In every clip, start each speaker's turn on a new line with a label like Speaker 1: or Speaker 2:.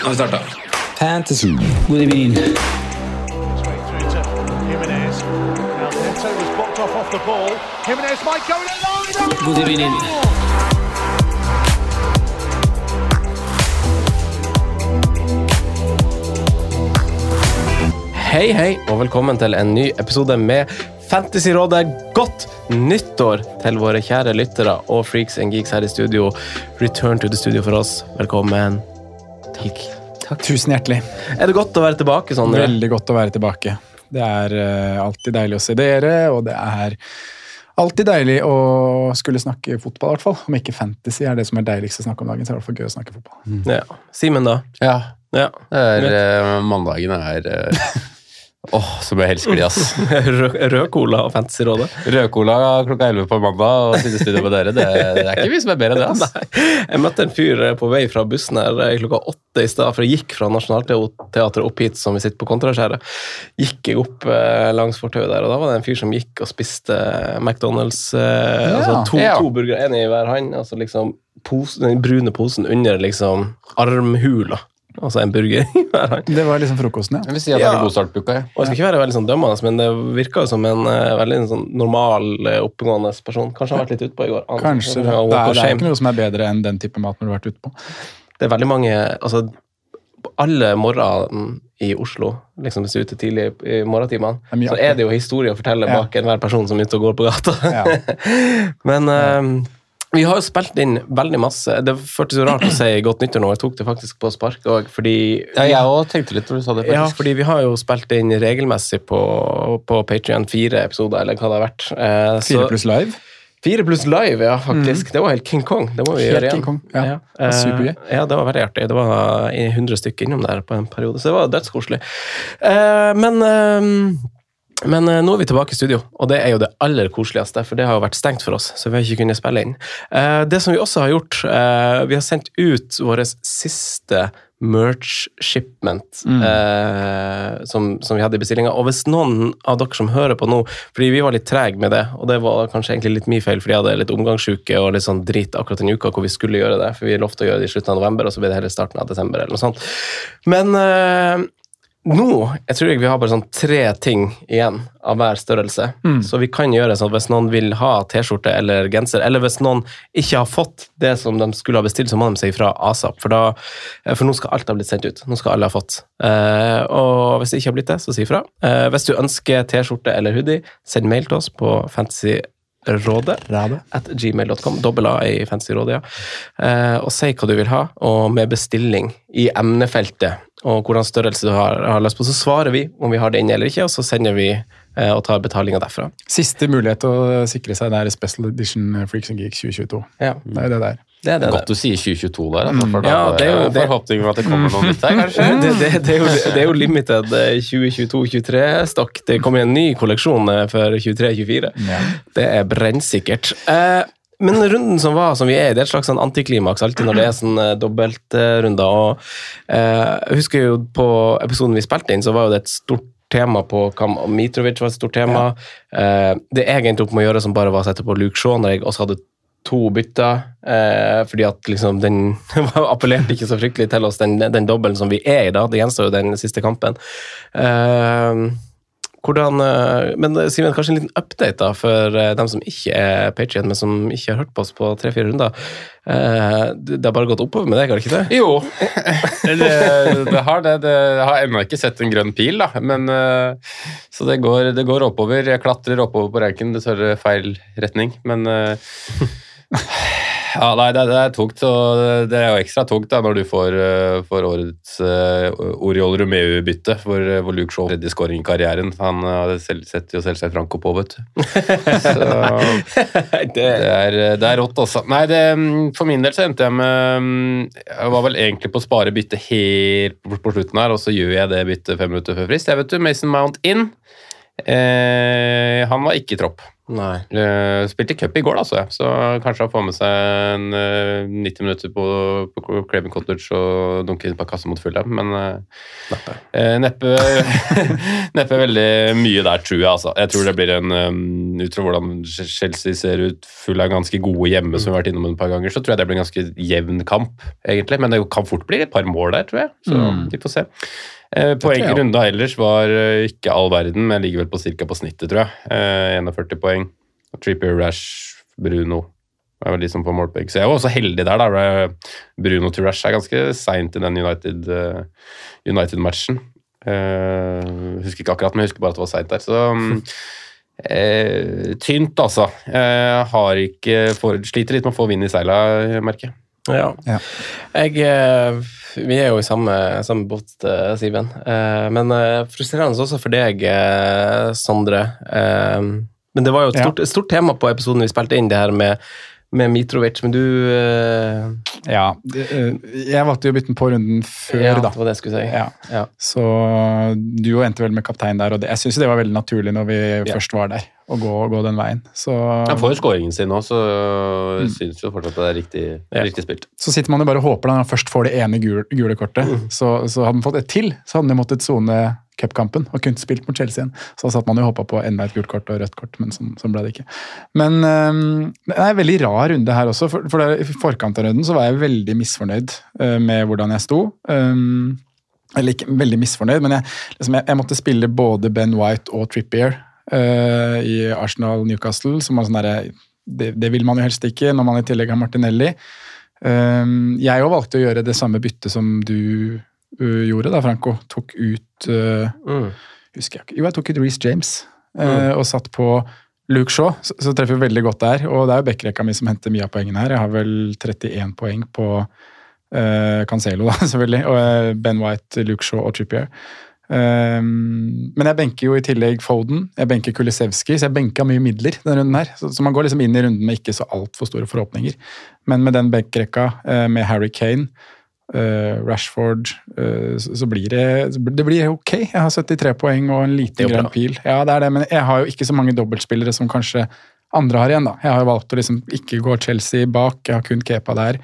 Speaker 1: Nå har vi starta.
Speaker 2: Fantasy. God evening. God evening.
Speaker 1: Hei, hei, og velkommen til en ny episode med Fantasyrådet. Godt nyttår til våre kjære lyttere og freaks and geeks her i studio. Return to the studio for oss. Velkommen. Takk.
Speaker 3: Tusen hjertelig.
Speaker 1: Er det godt å være tilbake, Sondre?
Speaker 3: Veldig godt å være tilbake. Det er uh, alltid deilig å se dere, og det er alltid deilig å skulle snakke fotball, i hvert fall. Om ikke fantasy er det som er deiligst å snakke om dagen, så er det i hvert fall gøy å snakke fotball.
Speaker 1: Ja. Simen, da?
Speaker 4: Ja,
Speaker 1: Ja.
Speaker 4: det er, uh, mandagen er eh, Åh, som jeg helsker de, ass.
Speaker 1: Rød, rød cola og Fantasyrådet?
Speaker 4: Rødcola klokka 11 på mandag og sidestudio med dere. Det, det er ikke vi som er bedre enn det, ass.
Speaker 1: Jeg møtte en fyr på vei fra bussen her eh, klokka åtte i stad, for jeg gikk fra Nationaltheatret opp hit, som vi sitter på Kontraskjæret. Gikk jeg opp eh, langs fortauet der, og da var det en fyr som gikk og spiste McDonald's. Eh, altså to,
Speaker 4: Ja.
Speaker 1: to burgere, én i hver hånd. Altså liksom pose, den brune posen under liksom armhula. Altså en burger hver gang.
Speaker 3: Det var liksom frokosten, ja.
Speaker 4: Jeg vil si at det
Speaker 1: Ja.
Speaker 4: er en god start på uka. jeg.
Speaker 1: Og jeg skal ikke være veldig sånn dømmende, men det virka som en uh, veldig sånn normal, uh, oppegående person. Kanskje han har vært litt utpå i går. Han-
Speaker 3: Kanskje det.
Speaker 1: han
Speaker 3: Det er, det er ikke noe som er bedre enn den type mat når du har vært ute på.
Speaker 1: Det er veldig mange altså, Alle morgener i Oslo, liksom hvis du er ute tidlig i morgentimene, så er det jo historie å fortelle
Speaker 3: Ja.
Speaker 1: bak enhver person som er ute og går på gata.
Speaker 3: Ja.
Speaker 1: Men eh, vi har jo spilt inn veldig masse. Det føltes jo rart å si godt nyttår nå. Jeg tok det faktisk på spark òg, fordi
Speaker 4: Ja, jeg òg tenkte litt når du sa det.
Speaker 1: ja, fordi vi har jo spilt inn regelmessig på, på Patrion fire episoder, eller hva det har vært. Eh, så-
Speaker 3: Fire pluss live.
Speaker 1: Fire pluss live, ja, faktisk. Det var helt King Kong. Det må vi
Speaker 3: Helt
Speaker 1: gjøre igjen.
Speaker 3: King Kong, ja. Det var
Speaker 1: Eh, ja, det var veldig artig. Det var 100 stykker innom der på en periode, så det var dødskoselig. Eh, men eh, men eh, nå er vi tilbake i studio, og det er jo det aller koseligste, for det har jo vært stengt for oss, så vi har ikke kunnet spille inn. Eh, det som vi også har gjort, eh, vi har sendt ut vår siste merch shipment eh, som, som vi hadde i bestillinga. Og hvis noen av dere som hører på nå, fordi vi var litt trege med det, og det var kanskje egentlig litt min feil, fordi jeg hadde litt omgangssjuke og litt sånn drit akkurat den uka hvor vi skulle gjøre det, for vi lovte å gjøre det i slutten av november, og så ble det hele starten av desember, eller noe sånt. Men nå jeg tror jeg vi har bare sånn tre ting igjen av hver størrelse. Så vi kan gjøre sånn at hvis noen vil ha T-skjorte eller genser, eller hvis noen ikke har fått det som de skulle ha bestilt, så må de si ifra asap. For, da, eh, for nå skal alt ha blitt sendt ut. Nå skal alle ha fått. Eh, og hvis det ikke har blitt det, så si ifra. Eh, hvis du ønsker T-skjorte eller hoodie, send mail til oss på
Speaker 3: Rade.
Speaker 1: at gmail.com, dobbel A i Fantasyrådet, ja. Eh, og si hva du vil ha, og med bestilling i emnefeltet, og hvordan størrelse du har, har lyst på, så svarer vi om vi har det inne eller ikke, og så sender vi eh, og tar betalinga derfra.
Speaker 3: Siste mulighet til å sikre seg det er Special Edition Freaks and Geeks 2022.
Speaker 1: Ja,
Speaker 3: Det er jo det der.
Speaker 1: det er det.
Speaker 4: Godt du sier 2022 der, altså, for da
Speaker 1: Ja, det er jo-
Speaker 4: det forhåpning om at det kommer noe nytt her, kanskje.
Speaker 1: Det, det, det, er jo, det er jo limited eh, 2022-23-stokk. Det kommer en ny kolleksjon eh, for 23-24.
Speaker 3: Ja.
Speaker 1: Det er brennsikkert. Eh, men runden som var, som vi er i, det er et slags sånn antiklimaks alltid når det er sånn eh, dobbeltrunder. og eh, Jeg husker jo på episoden vi spilte inn, så var jo det et stort tema på Kam Mitrovic var et stort tema. Eh, det jeg endte opp med å gjøre, som bare var å sette på Luke Shaw når jeg også hadde to bytter, eh, fordi at liksom den appellerte ikke så fryktelig til oss, den, den dobbelen som vi er i da. Det gjenstår jo den siste kampen. Eh, Hvordan, eh, men eh, Simen, kanskje en liten update da, for eh, dem som ikke er Patrion, men som ikke har hørt på oss på tre-fire runder. Det har bare gått oppover med deg, har det ikke det?
Speaker 4: Jo, det, det har det. det. Jeg har ennå ikke sett en grønn pil, da. Men, så det går, det går oppover. Jeg klatrer oppover på ranken, dessverre feil retning. Men ja, nei, det, det er tungt. Og det er jo ekstra tungt da, når du får, eh, får årets uh, Oriol Romeu-bytte for, eh, hvor Luke Shaw tredje skåring i karrieren. Han uh, selv, setter jo selvsagt Franco på, vet du. Så det er, det er rått, altså. Nei, det, mm, for min del så endte jeg med mm, Jeg var vel egentlig på å spare byttet helt på, på slutten her, og så gjør jeg det byttet fem minutter før frist. Jeg vet du, Mason Mount inn. Eh, han var ikke i tropp.
Speaker 1: Nei.
Speaker 4: Uh, spilte cup i går, da, så jeg. Så kanskje han får med seg en, uh, 90 minutter på, på Craven Cottage og dunke inn på kassa mot Fulham, men uh,
Speaker 1: Neppe.
Speaker 4: eh, neppe, neppe veldig mye der, tror jeg. Altså. Jeg tror det blir en um, Ut fra hvordan Chelsea ser ut, full av ganske gode hjemme, som vi har vært innom et par ganger, så tror jeg det blir en ganske jevn kamp, egentlig. Men det kan fort bli et par mål der, tror jeg. Så vi får se. Eh, poeng
Speaker 3: i
Speaker 4: runda ellers var eh, ikke all verden, men ligger vel på cirka på snittet, tror jeg. Eh, 41 poeng. Trippier, Rash, Bruno. Det er vel de som får målpoeng. Så jeg var også heldig der. da. Bruno til Rash er ganske seint i den United-matchen. United-matchen. Eh, husker ikke akkurat, men jeg husker bare at det var seint der. Så eh, tynt, altså. Jeg har ikke for, sliter litt med å få vind i seila, merker jeg.
Speaker 1: Ja.
Speaker 3: Ja.
Speaker 1: Jeg, eh, vi er jo i samme, samme båt, eh, Siven. Eh, Men eh, frustrerende også for deg, eh, Sondre. Men det var jo et stort, ja. stort tema på episoden vi spilte inn, det her med, med Mitrovic. Men du
Speaker 3: Ja, jeg valgte jo å bytte den på runden før,
Speaker 1: Ja,
Speaker 3: da.
Speaker 1: det var det jeg skulle si.
Speaker 3: Ja.
Speaker 1: Ja.
Speaker 3: Så du endte vel med kaptein der, og det, jeg syns det var veldig naturlig når vi
Speaker 1: Ja.
Speaker 3: først var der, å gå, gå den veien. Så,
Speaker 4: Han får jo skåringen sin nå, så mm. syns jo fortsatt det er riktig,
Speaker 1: Ja.
Speaker 4: Riktig spilt.
Speaker 3: så sitter man jo bare og håper når han først får det ene gule, gule kortet.
Speaker 1: Mm.
Speaker 3: Så, så hadde han fått et til, så hadde han måttet sone cupkampen og kunne spilt mot Chelsea igjen. Så da satt man jo og håpa på enda et gult kort og rødt kort, men sånn, sånn ble det ikke. Men um, det er en veldig rar runde her også, for, for der, i forkant av runden så var jeg veldig misfornøyd uh, med hvordan jeg sto. Um, eller ikke veldig misfornøyd, men jeg, liksom, jeg, jeg måtte spille både Ben White og Trippier øh, i Arsenal-Newcastle, som er sånn der, det, det vil man jo helst ikke når man i tillegg har Martinelli. Um, jeg òg valgte å gjøre det samme byttet som du uh, gjorde, da, Franco. Tok ut uh,
Speaker 1: Mm.
Speaker 3: husker jeg ikke, Jo, jeg tok ut Reece James uh, og satt på Luke Shaw, så, så treffer vi veldig godt der. Og det er jo backrekka mi som henter mye av poengene her. Jeg har vel 31 poeng på uh, Cancelo, da, selvfølgelig. Og uh, Ben White, Luke Shaw og Trippier. Um, men jeg benker jo i tillegg Foden, jeg benker Kulisevski, så jeg benka mye midler denne runden her. Så, så man går liksom inn i runden med ikke så altfor store forhåpninger. Men med den benkrekka, uh, med Harry Kane, uh, Rashford, uh, så, så blir det Det blir ok. Jeg har 73 poeng og en liten grønn pil. Ja, det er det, men jeg har jo ikke så mange dobbeltspillere som kanskje andre har igjen, da. Jeg har jo valgt å liksom ikke gå Chelsea bak, jeg har kun Kepa der.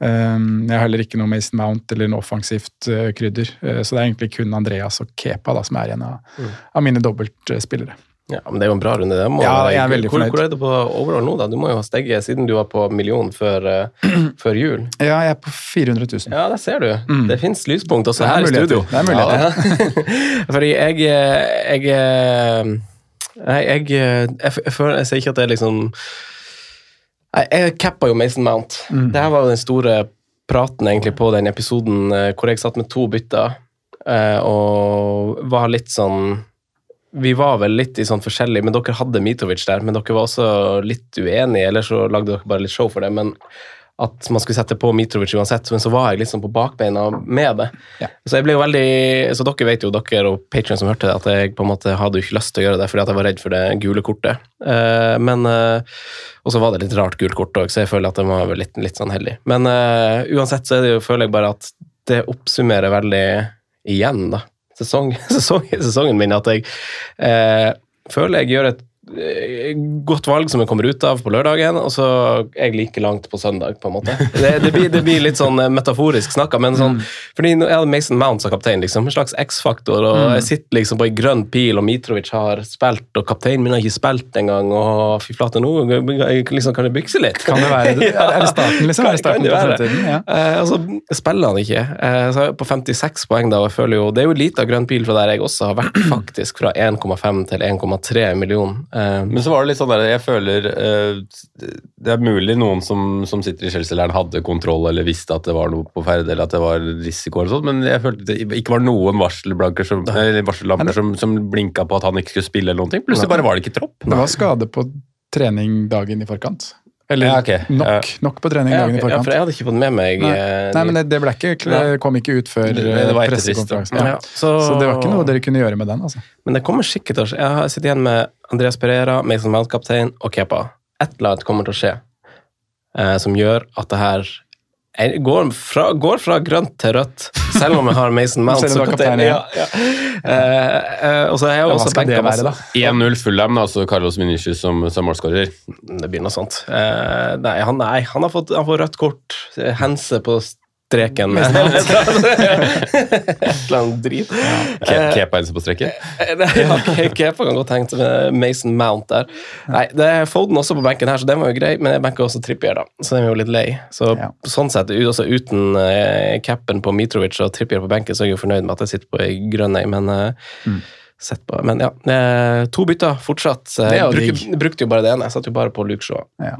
Speaker 3: Um, jeg har heller ikke noe Mason Mount eller noe offensivt uh, krydder. Uh, så det er egentlig kun Andreas og Kepa da, som er igjen av,
Speaker 1: Mm.
Speaker 3: av mine dobbeltspillere.
Speaker 1: Ja, men det er jo en bra runde. Det må
Speaker 3: Ja, jeg er veldig
Speaker 1: hvor,
Speaker 3: fornøyd.
Speaker 1: hvor er du på overall nå, da? Du må jo ha steget siden du var på million før, uh, før jul.
Speaker 3: Ja, jeg er på 400 000.
Speaker 1: Ja, der ser du. Det fins lyspunkt også
Speaker 3: er
Speaker 1: her i studio.
Speaker 3: Det er muligheter.
Speaker 1: Ja. Fordi jeg Jeg, jeg, jeg, jeg, jeg, jeg, Jeg sier ikke at det er liksom Jeg, cappa jo Mason Mount. Det her var jo den store praten egentlig på den episoden eh, hvor jeg satt med to bytter eh, og var litt sånn vi var vel litt i sånn forskjellig, men dere hadde Mitovic der. Men dere var også litt uenige, eller så lagde dere bare litt show for det. Men at man skulle sette på Mitrovic uansett, men så var jeg liksom på bakbeina med det.
Speaker 3: Ja.
Speaker 1: Så jeg ble jo veldig, så dere vet jo, dere og Patreon som hørte det, at jeg på en måte hadde jo ikke lyst til å gjøre det fordi at jeg var redd for det gule kortet. Eh, men, eh, Og så var det litt rart gult kort òg, så jeg føler at det var litt, litt sånn heldig. Men eh, uansett så det jo, føler jeg bare at det oppsummerer veldig igjen, da. Sesong, sesong, sesongen min at jeg eh, føler jeg gjør et godt valg som jeg kommer ut av på lørdagen, og så er jeg like langt på søndag, på en måte. Det, det, blir, det blir litt sånn eh, metaforisk snakka, men sånn Fordi nå- jeg hadde Mason Mount som kaptein, liksom. En slags X-faktor, og jeg sitter liksom på ei grønn pil, og Mitrovic har spilt, og kapteinen min har ikke spilt engang, og fy flate, nå liksom, kan jeg bykse litt.
Speaker 3: Kan det være det? Er det starten, liksom? Er det starten på fremtiden? Ja.
Speaker 1: Eh, altså, spiller han ikke. Eh, så er jeg på 56 poeng da, og jeg føler jo, det er jo lite av grønn pil fra der jeg også har vært, faktisk, fra 1,5 til 1,3 million. Eh,
Speaker 4: Men så var det litt sånn der, jeg føler eh, Det er mulig noen som, som sitter i Chelsea-leiren hadde kontroll eller visste at det var noe på ferde eller at det var risiko, eller sånt, men jeg følte det ikke var noen varselblanker som, varsellamper som, som blinka på at han ikke skulle spille eller noen ting. Plutselig bare var det ikke tropp.
Speaker 3: Det var skade på trening dagen i forkant. Eller
Speaker 4: Ja, okay.
Speaker 3: nok, nok på trening dagen
Speaker 1: i
Speaker 3: i
Speaker 1: ja,
Speaker 3: forkant.
Speaker 1: for jeg hadde ikke fått med meg
Speaker 3: Nei,
Speaker 1: eh,
Speaker 3: Nei men det, det ble ikke, kom ikke ut før eh, pressekonferansen.
Speaker 1: ja. Så,
Speaker 3: Så det var ikke noe dere kunne gjøre med den. altså.
Speaker 1: Men det kommer sikkert til å skje. Jeg har sittet igjen med Andreas Pereira, Mason Mount-kaptein og Kepa. Et eller annet kommer til å skje eh, som gjør at det her er- går fra, går fra grønt til rødt, selv om jeg har Mason Mount som kaptein. Ja, ja. Uh, uh, og så er jeg også
Speaker 3: det
Speaker 1: benka
Speaker 3: være,
Speaker 1: masse.
Speaker 3: da?
Speaker 4: 1-0 Fulham, altså Carlos Vinicius som, som målskårer.
Speaker 1: Det blir noe sånt. Uh, nei, han, nei, han har fått, han får rødt kort. Hense på streken. Et eller annet drit.
Speaker 4: Ja. Kepa er på streken.
Speaker 1: Eh, Ja, Kepa kan godt tenke med Mason Mount der. Nei, det er Foden også på benken her, så den var jo grei, men jeg benker også Trippier, da. Så den er jo litt lei. Så
Speaker 3: Ja.
Speaker 1: sånn sett, også uten eh, capen på Mitrovic og Trippier på benken, så er jeg jo fornøyd med at jeg sitter på ei grønn ei, men eh, sett på. Men ja, eh, to bytter fortsatt.
Speaker 3: Mm.
Speaker 1: Bruk, brukte jo bare det ene. Jeg satt jo bare på Luke Shaw
Speaker 3: Ja.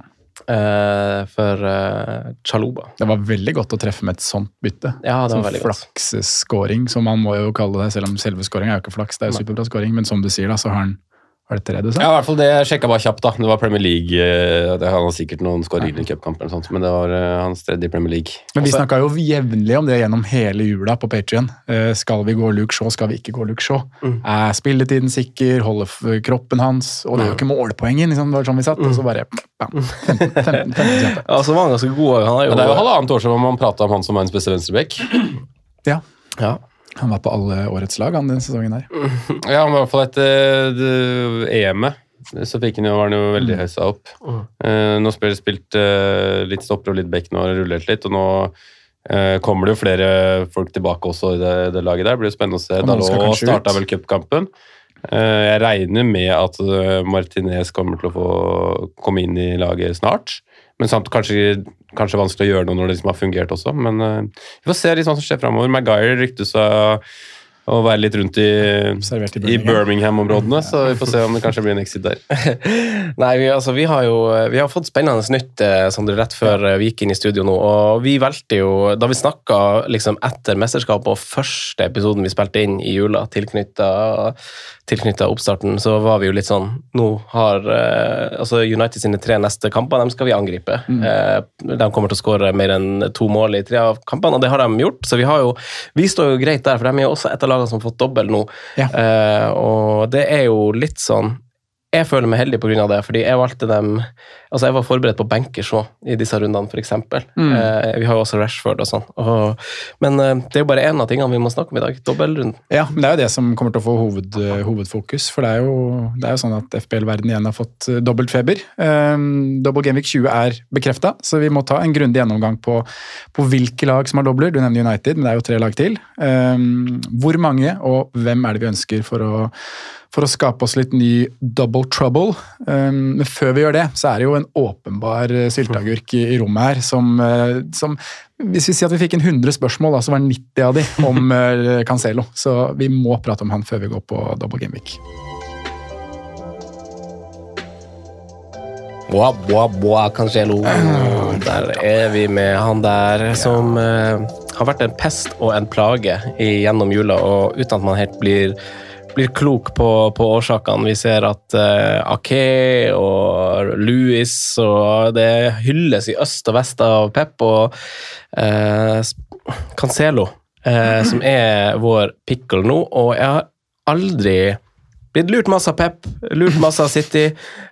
Speaker 1: Eh, for uh, Chaluba.
Speaker 3: Det var veldig godt å treffe med et sånt bytte.
Speaker 1: Ja, det var veldig godt.
Speaker 3: flaksescoring, som man må jo kalle det, selv om selve scoring er jo ikke flaks, det er jo superbra scoring, men som du sier, da, så har han Var det tre du sa?
Speaker 4: Ja, i hvert fall det jeg sjekka bare kjapt. da. Det var Premier League. eh, Det hadde sikkert noen skåringer i cupkampen, men det var eh, hans tredje i Premier League.
Speaker 3: Men vi
Speaker 1: Altså-
Speaker 3: snakka jo jevnlig om det gjennom hele jula på Patrion. skal vi gå Luke Shaw, skal vi ikke gå Luke Shaw?
Speaker 1: Mm.
Speaker 3: Er spilletiden sikker? Holder kroppen hans? Og det er jo ikke målpoengen, liksom. det var sånn vi satt, og så bare bam, 15, 15, 15.
Speaker 1: Ja, så var han ganske god. Han er jo,
Speaker 4: Men det er jo halvannet år siden man prata om han som verdens beste venstreback.
Speaker 3: Ja.
Speaker 1: ja.
Speaker 3: Han var på alle årets lag han, den sesongen her.
Speaker 4: Ja, han var i hvert fall etter EM-et. Så fikk han jo, var han jo veldig høysa opp. Eh, nå spiller spilt eh, litt stopper og litt back nå og rullert litt, og nå eh, kommer det jo flere folk tilbake også i det, det laget der. Det blir jo spennende å se. Dalot starta vel cupkampen. Eh, jeg regner med at eh, Martinez kommer til å få komme inn i laget snart. Men samt kanskje, kanskje vanskelig å gjøre noe når det liksom har fungert også. Men uh, vi får se litt hva som skjer framover. Maguire ryktes av å være litt rundt i,
Speaker 3: i
Speaker 4: i
Speaker 3: Birmingham.
Speaker 4: Birmingham-områdene, så vi får se om det kanskje blir en exit der.
Speaker 1: Nei, vi, altså, vi har jo vi har fått spennende nytt eh, Sondre, rett før eh, vi gikk inn i studio nå. Og vi valgte jo, da vi snakka liksom, etter mesterskapet og første episoden vi spilte inn i jula, tilknytta oppstarten, så var vi jo litt sånn Nå har eh, altså United sine tre neste kamper, dem skal vi angripe. Eh, de kommer til å skåre mer enn to mål i tre av kampene, og det har de gjort. Så vi har jo Vi står jo greit der, for de er jo også et av lagene som har fått dobbel nå.
Speaker 3: Ja.
Speaker 1: Eh, og det er jo litt sånn jeg føler meg heldig pga. det, fordi jeg valgte dem Altså, jeg var forberedt på bankers òg i disse rundene, f.eks.
Speaker 3: Mm.
Speaker 1: Eh, vi har jo også Rashford og sånn. Men eh, det er jo bare én av tingene vi må snakke om i dag. Dobbeltrunden.
Speaker 3: Ja, men det er jo det som kommer til å få hoved, eh, hovedfokus. For det er, jo, det er jo sånn at FBL-verden igjen har fått eh, dobbelt feber. Um, Double Gameweek 20 er bekrefta, så vi må ta en grundig gjennomgang på, på hvilke lag som har dobler. Du nevner United, men det er jo tre lag til. Eh, hvor mange, og hvem er det vi ønsker for å, for å skape oss litt ny double trouble? Um, men før vi gjør det, så er det jo en åpenbar eh, sylteagurk i, i rommet her som, eh, som hvis vi sier at vi fikk en 100 spørsmål, da, så var 90 av de om eh, Cancelo. Så vi må prate om han før vi går på double game week.
Speaker 1: Boa, boa, boa, Cancelo. Der er vi med han der som uh, har vært en pest og en plage i, gjennom jula, og uten at man helt blir blir klok på, på årsakene. Vi ser at uh, Ake og Louis og det hylles i øst og vest av Pep og uh, Cancelo, uh, som er vår pickle nå. Og jeg har aldri blitt lurt masse av Pep, lurt masse av City.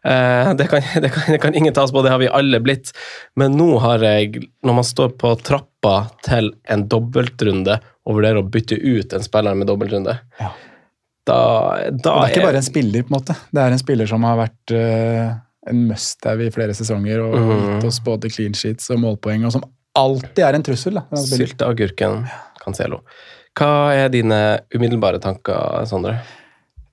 Speaker 1: Eh, det, kan, det, kan, det kan ingen ta oss på, det har vi alle blitt. Men nå har jeg, når man står på trappa til en dobbeltrunde og vurderer å bytte ut en spiller med dobbeltrunde
Speaker 3: Ja.
Speaker 1: Da, da
Speaker 3: det er ikke bare en spiller, på en måte. Det er en spiller som har vært uh, en must-have i flere sesonger og
Speaker 1: mm.
Speaker 3: gitt oss både clean sheets og målpoeng, og som alltid er en trussel. da. spiller.
Speaker 1: Sylteagurken Cancelo. Hva er dine umiddelbare tanker, Sondre?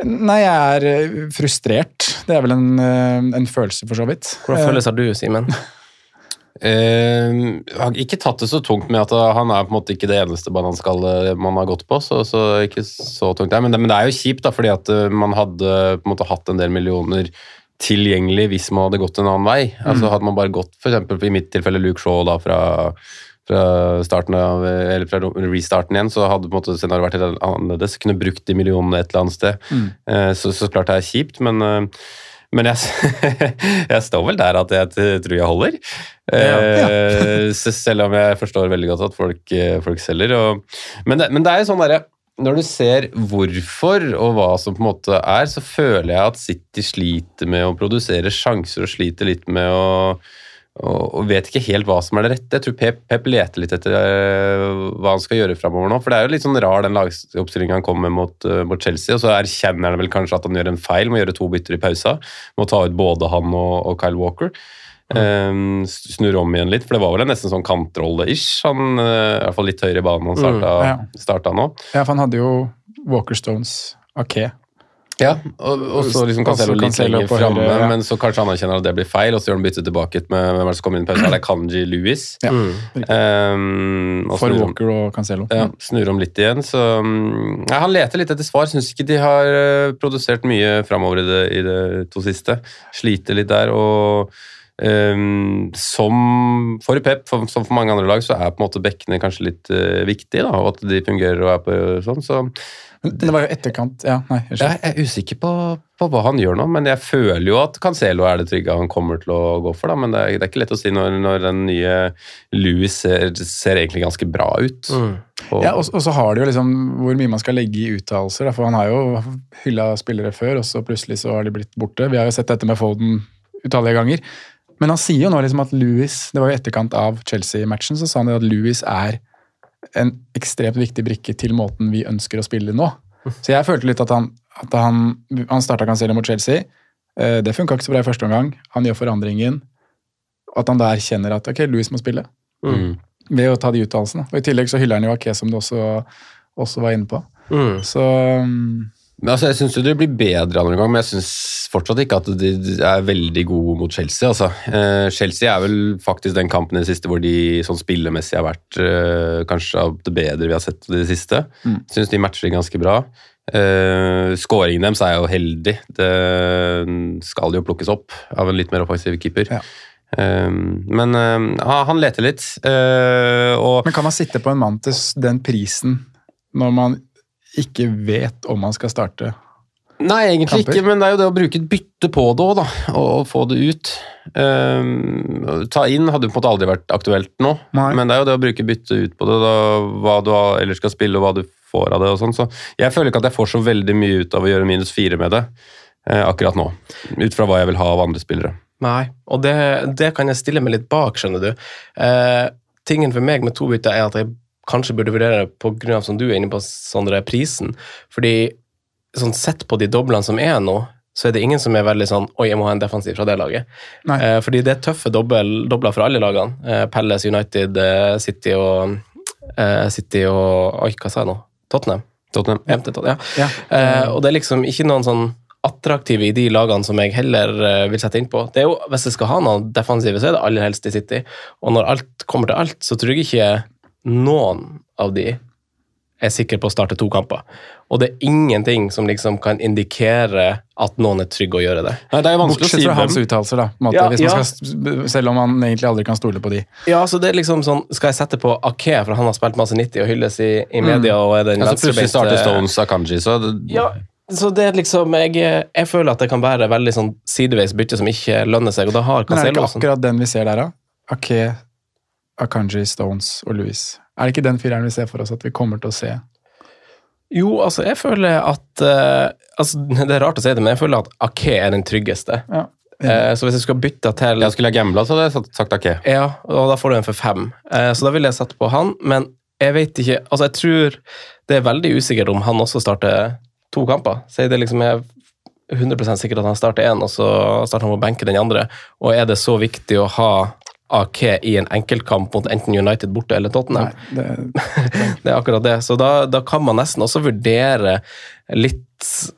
Speaker 3: Nei, jeg er eh, frustrert. Det er vel en, eh, en følelse, for så vidt.
Speaker 1: Hvordan føles har du, Simen?
Speaker 4: Eh, jeg har ikke tatt det så tungt med at han er på en måte ikke det eneste bananskallet man har gått på. så, så ikke så tungt der. Men det, men det er jo kjipt, da, fordi at eh, man hadde på en måte hatt en del millioner tilgjengelig hvis man hadde gått en annen vei. Altså Hadde man bare gått for eksempel, i mitt tilfelle Luke Shaw da fra, fra starten av, eller fra restarten igjen, så hadde på en måte scenarioet vært helt annerledes. Kunne brukt de millionene et eller annet sted. Eh, Så, så klart det er kjipt, men eh, men jeg, jeg står vel der at jeg tror jeg holder. Ja, ja. selv om jeg forstår veldig godt at folk, eh, folk selger. Og, men, det, men det er jo sånn derre Når du ser hvorfor og hva som på en måte er, så føler jeg at City sliter med å produsere sjanser og sliter litt med å og, vet ikke helt hva som er det rette. Jeg tror Pep, Pep leter litt etter eh, hva han skal gjøre framover nå. For det er jo litt sånn rar den lagoppstillinga han kommer mot, eh, mot Chelsea. Og så erkjenner han vel kanskje at han gjør en feil med å gjøre to bytter i pausa. Med å ta ut både han og, og Kyle Walker. Um, snur om igjen litt, for det var vel en nesten sånn kantrolle-ish. Han, uh, I hvert fall litt høyere i banen han starta,
Speaker 3: Mm, ja.
Speaker 4: starta nå.
Speaker 3: Ja, for han hadde jo Walker Stones, Ake.
Speaker 4: Ja, og, og så liksom Cancelo litt lenger framme,
Speaker 3: ja.
Speaker 4: men så kanskje han anerkjenner at det blir feil, og så gjør han bytte tilbake med hvem er det som kommer inn i pausen. Er det Kanji Lewis?
Speaker 3: Ja,
Speaker 4: Um,
Speaker 3: For Walker og Cancelo.
Speaker 4: Ja, snur om litt igjen, så mm, ja, Han leter litt etter svar. Syns ikke de har eh, produsert mye framover i det, i det to siste. Sliter litt der. og ehm, som for Pep, for, som for mange andre lag, så er på en måte bekkene kanskje litt uh, viktig, da, og at de fungerer og er på sånn. så
Speaker 3: det, det var jo etterkant Ja, nei, jeg,
Speaker 4: jeg er usikker på, på hva han gjør nå, men jeg føler jo at Cancelo er det trygge han kommer til å gå for. Da, men det er, det er ikke lett å si når, når den nye Louis ser, ser egentlig ganske bra ut. Og-
Speaker 3: Ja, og, og så har det jo liksom hvor mye man skal legge i uttalelser. For han har jo hylla spillere før, og så plutselig så har de blitt borte. Vi har jo sett dette med Foden utallige ganger. Men han sier jo nå liksom at Louis Det var jo etterkant av Chelsea-matchen, så sa han at Louis er en ekstremt viktig brikke til måten vi ønsker å spille nå. Så jeg følte litt at han, at han, han starta Cancelo mot Chelsea. Eh, Det funka ikke så bra i første omgang. Han gjør forandringen. At han da erkjenner at ok, Louis må spille
Speaker 4: Mm.
Speaker 3: ved å ta de uttalelsene. Og I tillegg så hyller han jo Ake, som du også, også var inne på.
Speaker 1: Mm.
Speaker 3: Så um,
Speaker 4: Men altså, Jeg syns det blir bedre andre gang, men jeg syns fortsatt ikke at de er veldig gode mot Chelsea. Altså. Eh, Chelsea er vel faktisk den kampen i det siste hvor de sånn spillemessig har vært eh, kanskje av det bedre vi har sett i det siste.
Speaker 3: Mm.
Speaker 4: Syns de matcher ganske bra. Eh, Skåringen deres er jo heldig. Det skal jo plukkes opp av en litt mer offensiv keeper.
Speaker 3: Ja.
Speaker 4: Eh, men eh, han leter litt. eh, og
Speaker 3: Men kan man sitte på en mann til den prisen når man ikke vet om man skal starte?
Speaker 4: Nei, egentlig
Speaker 3: kamper.
Speaker 4: ikke, men det er jo det å bruke et bytte på det òg, da. Og, og få det ut. Um, ta inn hadde jo på en måte aldri vært aktuelt nå,
Speaker 3: Nei.
Speaker 4: men det er jo det å bruke bytte ut på det, da, hva du ellers skal spille og hva du får av det og sånn. Så jeg føler ikke at jeg får så veldig mye ut av å gjøre minus fire med det eh, akkurat nå. Ut fra hva jeg vil ha av andre spillere.
Speaker 1: Nei, og det, det kan jeg stille meg litt bak, skjønner du. Eh, tingen for meg med to bytter er at jeg kanskje burde vurdere på grunn av som du er inne på, Sondre, prisen. Fordi sånn sett på de doblene som er nå, så er det ingen som er veldig sånn Oi, jeg må ha en defensiv fra det laget.
Speaker 3: Nei.
Speaker 1: Eh, fordi det er tøffe dobbel, dobler fra alle lagene. Eh, Palace, United, eh, City og eh, City og Oi, hva sa jeg nå? Tottenham.
Speaker 4: Tottenham.
Speaker 1: Ja, Tottenham, ja.
Speaker 3: Ja.
Speaker 1: Eh, og det er liksom ikke noen sånn attraktive i de lagene som jeg heller eh, vil sette innpå. Det er jo, Hvis jeg skal ha noen defensive, så er det aller helst i City. Og når alt kommer til alt, så tror jeg ikke noen av de er sikre på å starte to kamper. Og det er ingenting som liksom kan indikere at noen er trygge å gjøre det.
Speaker 4: Nei, det er jo vanskelig
Speaker 3: Bortsett
Speaker 4: å si
Speaker 3: fra hans uttalelser, da. På en måte,
Speaker 1: Ja,
Speaker 3: hvis man
Speaker 1: ja.
Speaker 3: skal, selv om man egentlig aldri kan stole på de.
Speaker 1: Ja, så det er liksom sånn, Skal jeg sette på Ake, for han har spilt masse 90 og hylles i, i media og er den
Speaker 4: Ja, så plutselig starter Stones Akanji, så det,
Speaker 1: Ja, så det er liksom jeg, jeg føler at det kan være veldig sånn sideveis bytte som ikke lønner seg, og da har
Speaker 3: Men er det ikke akkurat den vi ser der, da? Ake, Akanji, Stones og Louis. Er det ikke den fireren vi ser for oss at vi kommer til å se?
Speaker 1: Jo, altså, jeg føler at uh, altså, Det er rart å si det, men jeg føler at Ake er den tryggeste.
Speaker 3: Ja.
Speaker 1: Eh, så hvis jeg skulle bytte til
Speaker 4: jeg skulle ha gambla, så hadde jeg sagt- sagt Ake.
Speaker 1: Ja, og da får du en for fem. Eh, så da ville jeg satt på han, men jeg vet ikke Altså, jeg tror det er veldig usikkert om han også starter to kamper. Si det liksom er 100 sikkert at han starter én, og så starter han på benke den andre. Og er det så viktig å ha Ake i en enkeltkamp mot enten United borte eller Tottenham?
Speaker 3: Nei, det,
Speaker 1: Det er akkurat det. Så da, da kan man nesten også vurdere litt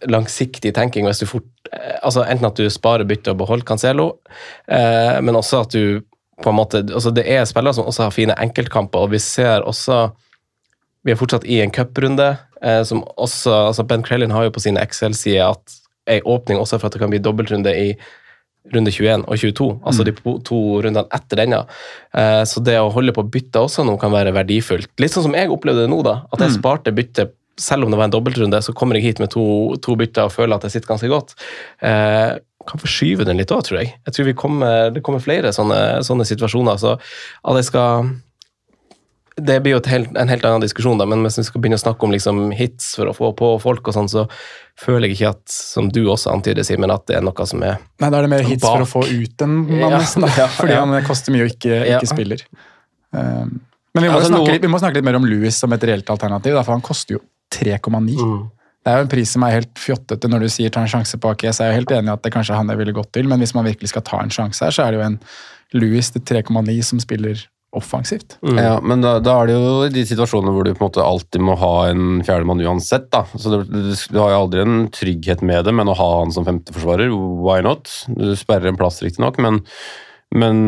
Speaker 1: langsiktig tenking hvis du fort eh, altså Enten at du sparer byttet og beholder Cancelo, eh, men også at du på en måte altså Det er spillere som også har fine enkeltkamper, og vi ser også Vi er fortsatt i en cuprunde, eh, som også altså Ben Crellin har jo på sine Excel-sider at ei åpning også for at det kan bli dobbeltrunde i runde 21 og 22, altså de to rundene etter denne. Eh, Så det å holde på bytta også nå kan være verdifullt. Litt sånn som jeg opplevde det nå, da. At jeg sparte byttet selv om det var en dobbeltrunde, så kommer jeg hit med to, to bytter og føler at jeg sitter ganske godt. Eh, kan forskyve den litt òg, tror jeg. Jeg tror vi kommer, Det kommer flere sånne, sånne situasjoner. Så at jeg skal Det blir jo helt, en helt annen diskusjon, da, men hvis vi skal begynne å snakke om liksom hits for å få på folk, og sånn, så føler jeg ikke at, som du også antyder, Simen, at det er noe som er
Speaker 3: nei, da er det mer hits for å få ut en mann,
Speaker 1: Ja,
Speaker 3: nesten. Da,
Speaker 1: ja,
Speaker 3: fordi
Speaker 1: ja.
Speaker 3: han koster mye og ikke, ikke spiller. Um, men vi må,
Speaker 4: Altså,
Speaker 3: snakke, vi må snakke litt mer om Louis som et reelt alternativ, da, for han koster jo 3,9.
Speaker 1: Mm.
Speaker 3: Det er jo en pris som er helt fjottete når du sier ta en sjanse på AKS. Jeg er jo helt enig i at det kanskje er han jeg ville gått til, men hvis man virkelig skal ta en sjanse her, så er det jo en Louis til 3,9 som spiller offensivt.
Speaker 1: Mm.
Speaker 4: Ja, men da, da er det jo i de situasjonene hvor du på en måte alltid må ha en fjerdemann uansett. da. Så det, du, du har jo aldri en trygghet med det, men å ha han som femteforsvarer, why not? Du sperrer en plass riktignok, men, men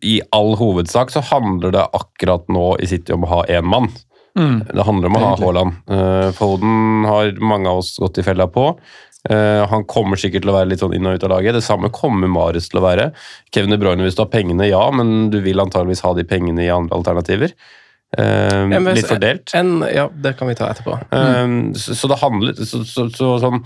Speaker 4: i all hovedsak så handler det akkurat nå i City om å ha én mann. Det handler om å ha Haaland. Uh, Foden har mange av oss gått i fella på. Eh, han kommer sikkert til å være litt sånn inn og ut av laget. Det samme kommer Marius til å være. Kevin De Bruyne, hvis du har pengene, ja, men du vil antageligvis ha de pengene i andre alternativer. Eh,
Speaker 1: Ja,
Speaker 4: litt fordelt.
Speaker 1: En, ja, det kan vi ta etterpå.
Speaker 4: Eh, så, så det handler så, så, så, sånn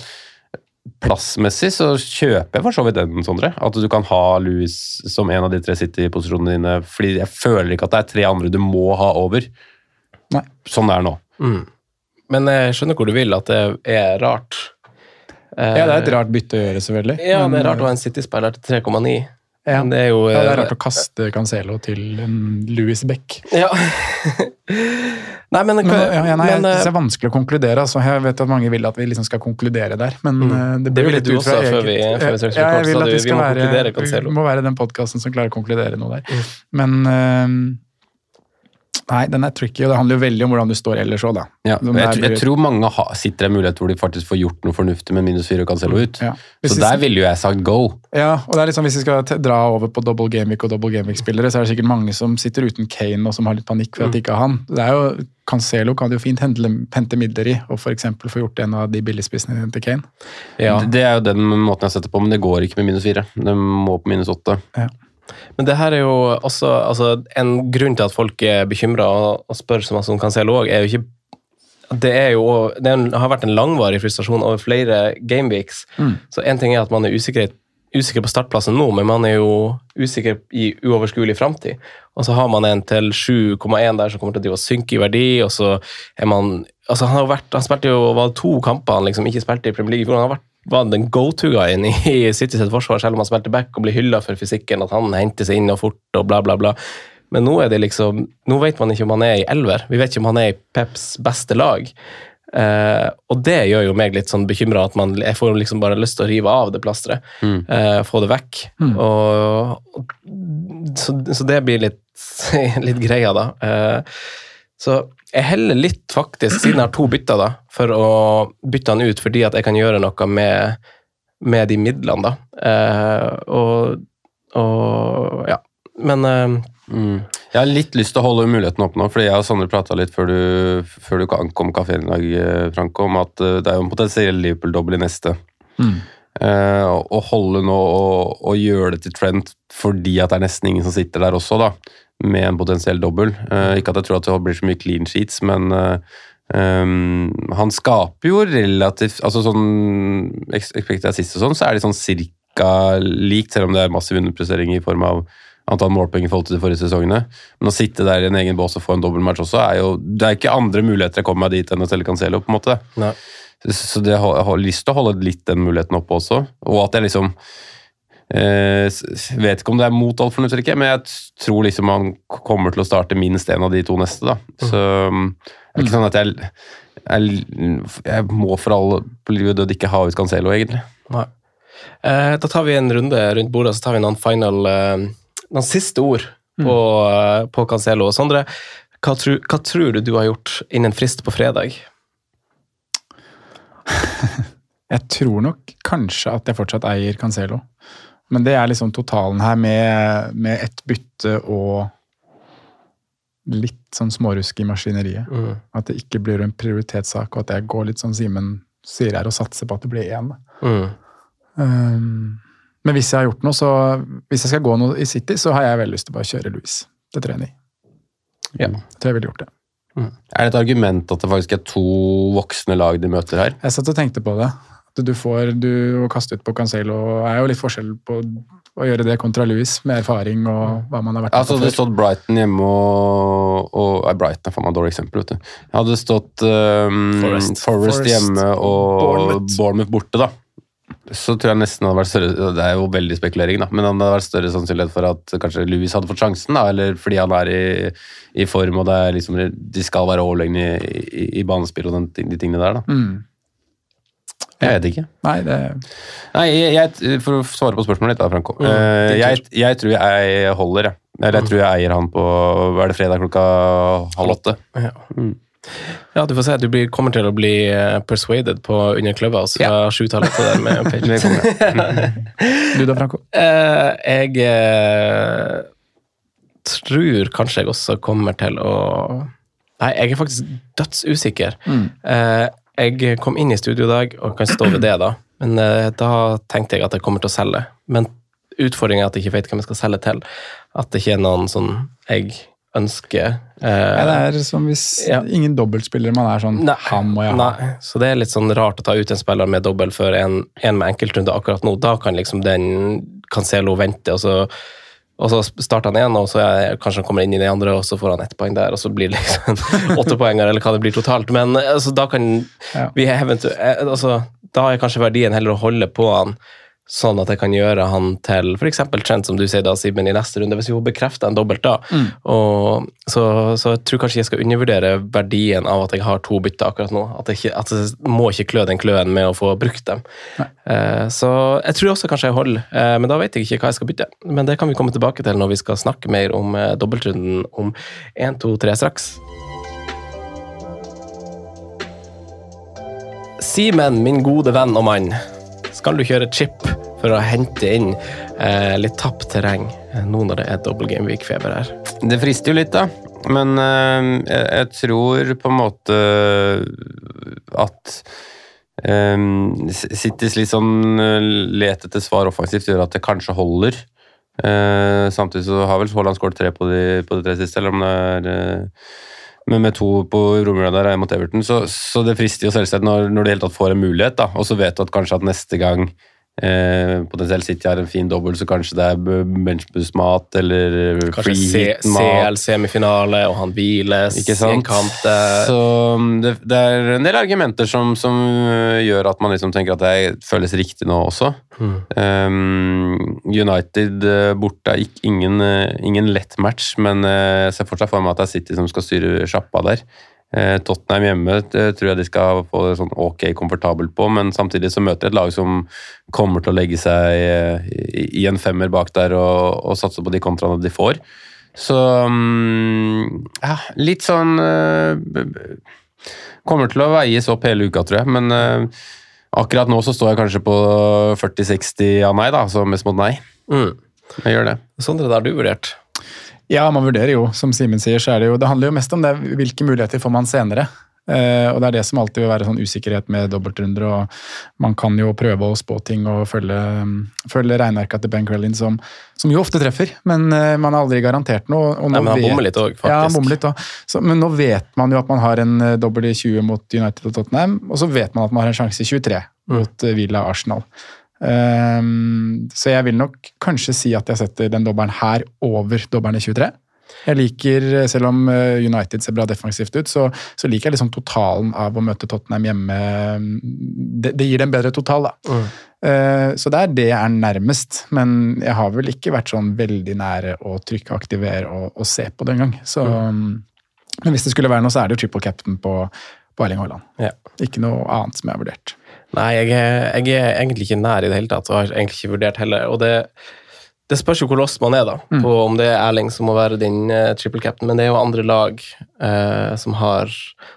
Speaker 4: Plassmessig så kjøper jeg for så vidt den, Sondre. At du kan ha Louis som en av de tre City-posisjonene dine. Fordi jeg føler ikke at det er tre andre du må ha over.
Speaker 3: Nei.
Speaker 4: Sånn det er nå.
Speaker 1: Mm. Men jeg skjønner hvor du vil, at det er rart. Eh,
Speaker 3: Ja, det er et rart bytte å gjøre, selvfølgelig.
Speaker 1: Ja, det er rart å ha en City-spiller til 3,9.
Speaker 3: Ja.
Speaker 1: Det er jo
Speaker 3: Ja, det er
Speaker 1: eh,
Speaker 3: rart å kaste Cancelo til Louis Beck.
Speaker 1: Ja. nei, men,
Speaker 3: Men, ja, ja, nei,
Speaker 1: men,
Speaker 3: det
Speaker 1: eh,
Speaker 3: er vanskelig å konkludere. Altså. Jeg vet at mange vil at vi liksom skal konkludere der, men
Speaker 1: Mm.
Speaker 3: eh, det
Speaker 1: Det
Speaker 3: blir jo litt ut fra eget
Speaker 1: før vi- før vi
Speaker 3: Ja, jeg vil at vi
Speaker 1: vi må
Speaker 3: være, vi må være den podkasten som klarer å konkludere noe der.
Speaker 1: Mm.
Speaker 3: Men eh, Nei, den er tricky, og det handler jo veldig om hvordan du står ellers òg, da.
Speaker 4: Ja, jeg,
Speaker 3: der
Speaker 4: jeg tror mange ha, sitter i en mulighet hvor de faktisk får gjort noe fornuftig med minus fire og Cancelo ut.
Speaker 3: Ja.
Speaker 4: Så
Speaker 3: vi-
Speaker 4: der ville jo jeg sagt go.
Speaker 3: Ja, og det er liksom Hvis vi skal dra over på double gameweek og double gameweek-spillere, så er det sikkert mange som sitter uten Kane og som har litt panikk for at de ikke har han. Det er jo, Cancelo kan du jo fint hente, hente midler i, og f.eks. få gjort en av de billigspissene dine til Kane.
Speaker 1: ja.
Speaker 4: Det er jo den måten jeg setter på, men det går ikke med minus fire. Det må på minus åtte.
Speaker 1: Men det her er jo også altså, En grunn til at folk er bekymra og, spør som om Cancelo òg, er jo ikke det, er jo, det har vært en langvarig frustrasjon over flere gameweeks. Så én ting er at man er usikker, usikker på startplassen nå, men man er jo usikker i uoverskuelig framtid. Og så har man en til 7,1 der som kommer til å synke i verdi, og så er man altså Han har vært, han spilte jo var to kamper han liksom ikke spilte i Premier League. i fjor. Han har vært var den go-to-guyen i City sitt forsvar, selv om han spilte back og blir hylla for fysikken, at han henter seg inn og fort og bla, bla, bla. Men nå er det liksom, nå vet man ikke om han er i elver. Vi vet ikke om han er i Peps beste lag. Eh, og det gjør jo meg litt sånn bekymra, at man, jeg får liksom bare lyst til å rive av det plasteret. eh, få det vekk. Og, og, så, så det blir litt, litt greia, da. Eh, så jeg heller litt, faktisk, siden jeg har to bytter, da, for å bytte han ut fordi at jeg kan gjøre noe med, med de midlene, da. Eh, og, og ja. Men eh,
Speaker 4: Mm. Jeg har litt lyst til å holde muligheten opp nå, fordi jeg og Sondre prata litt før du, før du ankom kafeen i dag, Frank, om at eh, det er jo en potensiell Liverpool-dobbel i neste. Eh, og- og holde nå og, og gjøre det til Trent fordi at det er nesten ingen som sitter der også, da, med en potensiell dobbel. Uh, ikke at jeg tror at det blir så mye clean sheets, men uh, um, han skaper jo relativt altså sånn Expected assist og sånn, så er de sånn cirka likt, selv om det er massiv underprestering i form av antall målpoeng i forhold til de forrige sesongene. Men å sitte der i en egen bås og få en dobbeltmatch også, er jo Det er ikke andre muligheter jeg kommer meg dit enn å selge Cancelo, på en måte.
Speaker 1: Nei.
Speaker 4: Så, det, jeg har lyst til å holde litt den muligheten oppe også. Og at jeg liksom eh, Vet ikke om det er mot all fornuft eller ikke, men jeg tror liksom han kommer til å starte minst en av de to neste, da. Så mm, det er ikke sånn at jeg jeg, jeg må for alle på og død ikke ha ut Cancelo, egentlig.
Speaker 1: Nei. Eh, da tar vi en runde rundt bordet, så tar vi noen final eh, Noen siste ord på, mm. på Cancelo. Sondre, hva, hva tror du du har gjort innen frist på fredag?
Speaker 3: Jeg tror nok kanskje at jeg fortsatt eier Cancelo. Men det er liksom totalen her med, med ett bytte og litt sånn smårusk i maskineriet.
Speaker 1: Mm.
Speaker 3: At det ikke blir en prioritetssak, og at jeg går litt sånn Simen sier her, og satser på at det blir én.
Speaker 1: Mm.
Speaker 3: Um, men hvis jeg har gjort noe, så hvis jeg skal gå noe i City, så har jeg veldig lyst til å bare kjøre Louis. Tror jeg.
Speaker 1: Ja.
Speaker 3: Jeg tror jeg ville gjort det.
Speaker 4: Er det et argument at det faktisk er to voksne lag de møter her?
Speaker 3: Jeg satt og tenkte på det. At du får du å kaste ut på Cancelo er jo litt forskjell på å gjøre det kontra Louis, med erfaring og hva man har vært
Speaker 4: Altså,
Speaker 3: med
Speaker 4: hadde det stått Brighton hjemme og, og nei, Brighton er faen meg et dårlig eksempel. vet du. Hadde det stått um,
Speaker 1: Forest.
Speaker 4: Forest.
Speaker 3: Forest.
Speaker 4: hjemme og
Speaker 3: Bournemouth.
Speaker 4: Bournemouth. borte, da. Så tror jeg nesten hadde vært større Det er jo veldig spekulering, da, men det hadde vært større sannsynlighet for at kanskje Louis hadde fått sjansen, da, eller fordi han er i, i form og det er liksom, de skal være overlegne i, i, i banespill og den, de tingene der. da.
Speaker 3: Mm.
Speaker 4: Jeg vet ikke.
Speaker 3: Nei, det
Speaker 4: Nei, jeg, jeg, For å svare på spørsmålet ditt, da, Franco.
Speaker 1: Mm,
Speaker 4: Eh, jeg, jeg tror jeg holder, jeg. Eller jeg tror jeg eier han på Hva er det fredag klokka halv åtte?
Speaker 1: Ja. Ja, du får se. Du blir, kommer til å bli eh, persuaded på under Clubhouse fra sjutallet til der med
Speaker 4: Det
Speaker 1: page.
Speaker 3: Du da, Franco?
Speaker 1: Uh, jeg uh, tror kanskje jeg også kommer til å Nei, jeg er faktisk dødsusikker. Eh, jeg kom inn i studio i dag og kan stå ved det, da. Men da tenkte jeg at jeg kommer til å selge. Men utfordringen er at jeg ikke vet hvem jeg skal selge til. At det ikke er noen sånn jeg ønsker. eh,
Speaker 3: Ja, det er som hvis
Speaker 1: Ja.
Speaker 3: ingen dobbeltspillere man er sånn
Speaker 1: Nei,
Speaker 3: Han må jeg ha.
Speaker 1: Nei, så det er litt sånn rart å ta ut en spiller med dobbel for en, en med enkeltrunde akkurat nå. Da kan liksom den Cancelo vente, og så, og så starter han igjen, og så er, kanskje han kommer inn i den andre, og så får han ett poeng der, og så blir det liksom åtte poenger, eller hva det blir totalt. Men altså, da kan
Speaker 3: Ja.
Speaker 1: vi eventuelt altså, Da er kanskje verdien heller å holde på han sånn at jeg kan gjøre han til f.eks. Trent, som du sier da, Simen, i neste runde, hvis vi får bekrefta en dobbelt da. Og, så, så jeg tror kanskje jeg skal undervurdere verdien av at jeg har to bytter akkurat nå. At jeg, ikke, at jeg må ikke klø den kløen med å få brukt dem. Eh, så jeg tror også kanskje jeg holder, eh, men da vet jeg ikke hva jeg skal bytte. Men det kan vi komme tilbake til når vi skal snakke mer om eh, dobbeltrunden om én, to, tre straks. Simen, min gode venn og mann, skal du kjøre chip for å hente inn eh, litt tapt terreng eh, nå når det er dobbel gameweek-feber her?
Speaker 4: Det frister jo litt, da. Men eh, jeg, tror på en måte at eh, Citys litt sånn eh, let etter svar offensivt gjør at det kanskje holder. Eh, samtidig så har vel Haaland skåret tre på de, på de tre siste, eller om det er eh, men med to på romjula der mot Everton, så, så det frister jo selvsagt når, når du i hele tatt får en mulighet. da, Og så vet du at kanskje at neste gang eh, potensielt City har en fin dobbel, så kanskje det er benchbus-mat eller
Speaker 1: Kanskje
Speaker 4: free-hit-mat.
Speaker 1: CL-semifinale, og han hviles i en kamp.
Speaker 4: Så um, det, det er en del argumenter som, som uh, gjør at man liksom tenker at det føles riktig nå også.
Speaker 1: Mm.
Speaker 4: Um, United borte er ingen, ingen lett match, men jeg ser fortsatt for meg at det er City som skal styre sjappa der. Uh, Tottenham hjemme tror jeg de skal få det sånn ok komfortabelt på, men samtidig så møter de et lag som kommer til å legge seg uh, i, en femmer bak der og, og satse på de kontraene de får. Så um, ja, litt sånn Kommer til å veies opp hele uka, tror jeg. Men akkurat nå så står jeg kanskje på 40-60 av nei, da, så mest mot nei.
Speaker 1: mm.
Speaker 4: Jeg gjør det.
Speaker 1: Sondre, det har du vurdert.
Speaker 3: Ja, man vurderer jo, som Simen sier, så er det jo Det handler jo mest om det, hvilke muligheter får man senere. Eh, og det er det som alltid vil være sånn usikkerhet med dobbeltrunder. og Man kan jo prøve å spå ting og følge, følge regnearka til Ben Crellin, som, som jo ofte treffer, men eh, man er aldri garantert noe. Og
Speaker 1: Nei, men han bommer litt òg, faktisk.
Speaker 3: Ja, bommer litt. Så, men nå vet man jo at man har en dobbel i 20 mot United og Tottenham, og så vet man at man har en sjanse i 23 mot eh, Villa Arsenal. Ehm, så jeg vil nok kanskje si at jeg setter den dobbelen her over dobbelen i 23. Jeg liker, selv om eh, United ser bra defensivt ut, så, så liker jeg liksom totalen av å møte Tottenham hjemme. Det, det gir det en bedre total, da. Eh, Så det er det jeg er nærmest, men jeg har vel ikke vært sånn veldig nære å trykke aktiver og, og se på det engang. Mm. Men hvis det skulle være noe, så er det jo triple captain på, på Erling Haaland.
Speaker 1: Ja.
Speaker 3: Ikke noe annet som jeg har vurdert.
Speaker 1: Nei, jeg er, jeg er egentlig ikke nær i det hele tatt, og har egentlig ikke vurdert heller. Og det, det spørs jo hvor lost man er, da,
Speaker 3: Mm.
Speaker 1: på om det er Erling som må være din uh, triple captain, men det er jo andre lag uh, som har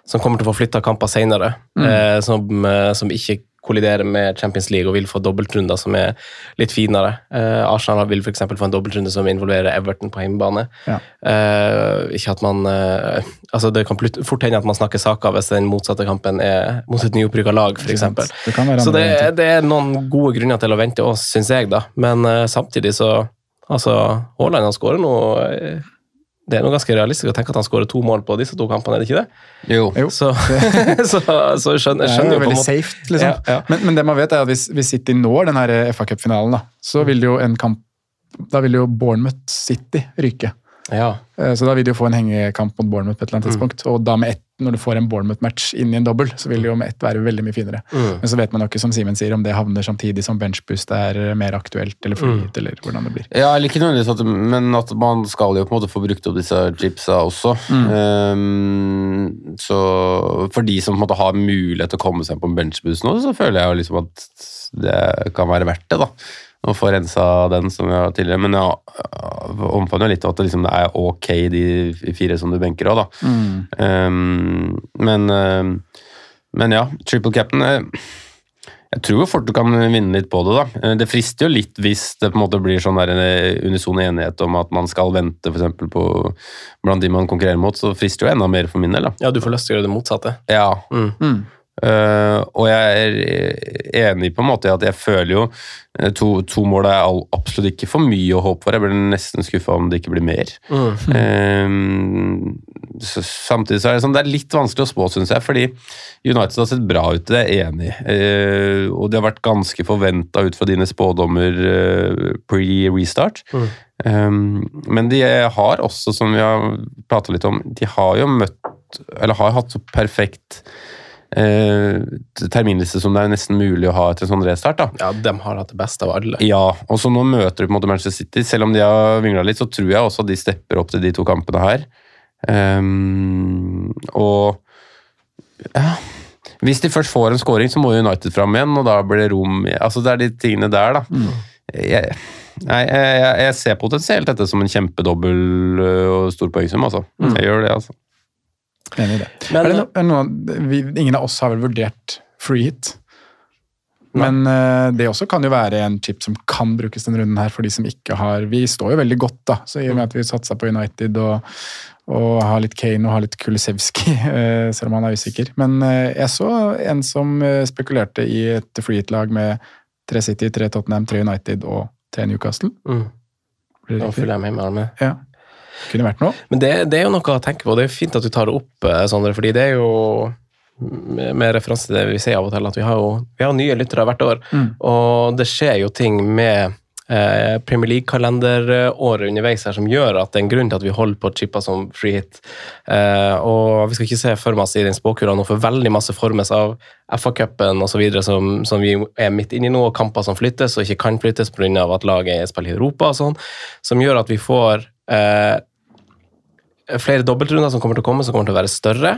Speaker 1: Som kommer til å få flytta kamper senere,
Speaker 3: Mm.
Speaker 1: uh, som, som ikke kolliderer med Champions League og vil få dobbeltrunder som er litt finere. Uh, Arsenal vil f.eks. få en dobbeltrunde som involverer Everton på hjemmebane.
Speaker 3: Ja.
Speaker 1: Uh, ikke at man eh, altså Det kan fort hende at man snakker saker hvis den motsatte kampen er mot et nyopprykka lag, f.eks. Så det, det er noen gode grunner til å vente oss, syns jeg, da. Men samtidig så Altså, Haaland har skårer nå Det er noe ganske realistisk å tenke at han skårer to mål på disse to kampene, er det ikke det?
Speaker 4: Jo.
Speaker 3: Jo.
Speaker 1: Så, så, så skjønner,
Speaker 3: er
Speaker 1: skjønner
Speaker 3: jo
Speaker 1: på en måte
Speaker 3: safe, liksom.
Speaker 1: Ja, ja.
Speaker 3: Men, men det man vet er at hvis, hvis City når den FA Cup-finalen, så vil jo en kamp Da vil jo Bournemouth City ryke.
Speaker 1: Ja.
Speaker 3: Eh, Så da vil de jo få en hengekamp mot Bournemouth på et eller annet tidspunkt. Og da med ett, når du får en Bournemouth-match inn i en dobbel, så vil det jo med ett være veldig mye finere.
Speaker 1: Mm.
Speaker 3: Men så vet man jo ikke, som Simen sier, om det havner samtidig som benchboost er mer aktuelt, eller free mm. eller hvordan det blir.
Speaker 4: Ja, eller ikke nødvendigvis, at, men at man skal jo på en måte få brukt opp disse chipsa også. Um, så for de som på en måte har mulighet til å komme seg på en benchboost nå, så føler jeg jo liksom at det kan være verdt det, da. Å få rensa den som jeg har tidligere. Men jeg omfavner litt at det, liksom, det er ok, de fire som du benker òg, da. Ehm, men, ehm, men ja, triple captain eh, jeg tror jo fort du kan vinne litt på det. da. Eh, Det frister jo litt hvis det på en måte blir sånn der en unison enighet om at man skal vente eksempel på blant de man konkurrerer mot, så frister jo enda mer for min del. da.
Speaker 1: ja, du får lyst til å gjøre det motsatte.
Speaker 4: Ja.
Speaker 1: Mm.
Speaker 4: Eh, og jeg er enig på en måte i at jeg føler jo eh, to, to mål er all, absolutt ikke for mye å håpe for. Jeg blir nesten skuffa om det ikke blir mer. Eh, så, samtidig så er det sånn, det er litt vanskelig å spå, syns jeg, fordi United har sett bra ut, det er jeg enig i. Uh, og det har vært ganske forventa ut fra dine spådommer pre-restart. Eh, men de har også, som vi har prata litt om, de har jo møtt Eller har hatt så perfekt eh, terminliste som det er nesten mulig å ha etter en sånn restart. da.
Speaker 1: Ja, de har hatt det beste av alle.
Speaker 4: Ja, og så nå møter du på en måte Manchester City. Selv om de har vingla litt, så tror jeg også at de stepper opp til de to kampene her. Um, og ja Hvis de først får en scoring, så må United fram igjen, og da blir det rom Altså, det er de tingene der, da. Jeg, nei, jeg, jeg, jeg ser potensielt dette som en kjempedobbel øh, og stor poengsum, altså. Jeg gjør det, altså.
Speaker 3: Enig i det.
Speaker 1: Men,
Speaker 3: det no, noen, vi, ingen av oss har vel vurdert free hit. Men uh, det også kan jo være en chip som kan brukes denne runden her for de som ikke har Vi står jo veldig godt, da, så i og med at vi satsa på United og, og har litt Kane og har litt Kulisevskij, uh, selv om han er usikker. Men uh, jeg så en som eh, spekulerte i et free hit-lag med tre City, tre Tottenham, tre United og tre Newcastle.
Speaker 1: Mm.
Speaker 3: Blir det riktig?
Speaker 1: med armen.
Speaker 3: Ja. Kunne vært noe.
Speaker 1: Men det, det er jo noe å tenke på. Det er fint at du tar det opp, eh, Sondre, fordi det er jo med referanse til det vi sier av og til, at vi har jo vi har nye lyttere hvert år.
Speaker 3: Mm.
Speaker 1: Og det skjer jo ting med eh, Premier League-kalenderåret underveis her som gjør at det er en grunn til at vi holder på chippa som free hit. Eh, og vi skal ikke se for oss i den spåkula nå, for veldig masse formes av FA-cupen osv. Som, som vi er midt inne i nå, og kamper som flyttes og ikke kan flyttes pga. at laget spiller i Europa og sånn, som gjør at vi får eh, flere dobbeltrunder som kommer til å komme, som kommer til å være større.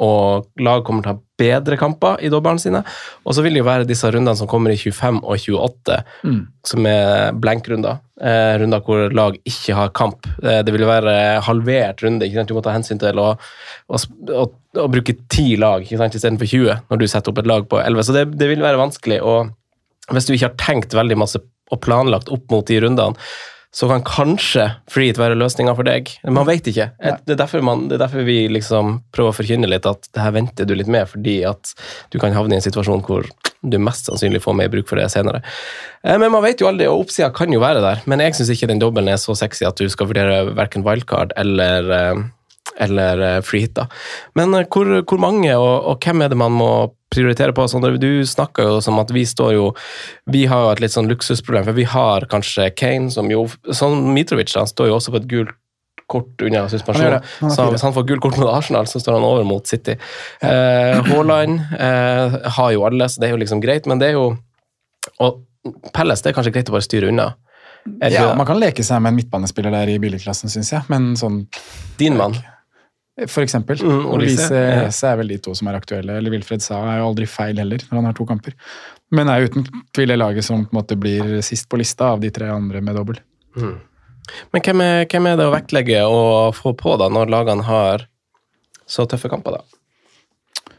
Speaker 1: Og lag kommer til å ha bedre kamper i dobbeltene sine. Og så vil det jo være disse rundene som kommer i 25 og 28,
Speaker 3: Mm.
Speaker 1: som er blank-runder. Eh, runder hvor lag ikke har kamp. Eh, det vil jo være halvert runde. ikke sant? Du må ta hensyn til å, å, å, å bruke ti lag ikke sant? istedenfor 20 når du setter opp et lag på 11. Så det, det vil være vanskelig. Og hvis du ikke har tenkt veldig masse og planlagt opp mot de rundene, så kan kanskje free være løsninga for deg. Man vet ikke. Det er, man, det er derfor vi liksom prøver å forkynne litt at det her venter du litt med, fordi at du kan havne i en situasjon hvor du mest sannsynlig får mer bruk for det senere. Eh, Men man vet jo aldri, og oppsida kan jo være der. Men jeg syns ikke den dobbelen er så sexy at du skal vurdere verken wildcard eller eh, eller Freehit. free hit. da. Men eh, hvor, hvor mange, og, og hvem er det man må prioritere på? Sondre, du snakka jo som at vi står jo Vi har jo et litt sånn luksusproblem, for vi har kanskje Kane, som jo sånn Mitrovic, han står jo også på et gult kort unna suspensjon. Så hvis han får gult kort mot Arsenal, så står han over mot City. Eh, Haaland eh, har jo alle, så det er jo liksom greit, men det er jo Og Pelles, det er kanskje greit å bare styre unna.
Speaker 3: Ja, Man kan leke seg med en midtbanespiller der i billigklassen, syns jeg, men sånn
Speaker 1: Din mann.
Speaker 3: For eksempel.
Speaker 1: Mm,
Speaker 3: og Lise
Speaker 1: ja.
Speaker 3: Hese er vel de to som er aktuelle. Eller Wilfred Sa er jo aldri feil heller, når han har to kamper. Men er uten tvil det laget som på en måte blir sist på lista av de tre andre med dobbel.
Speaker 1: Men hvem er, hvem er det å vektlegge og få på da, når lagene har så tøffe kamper, da?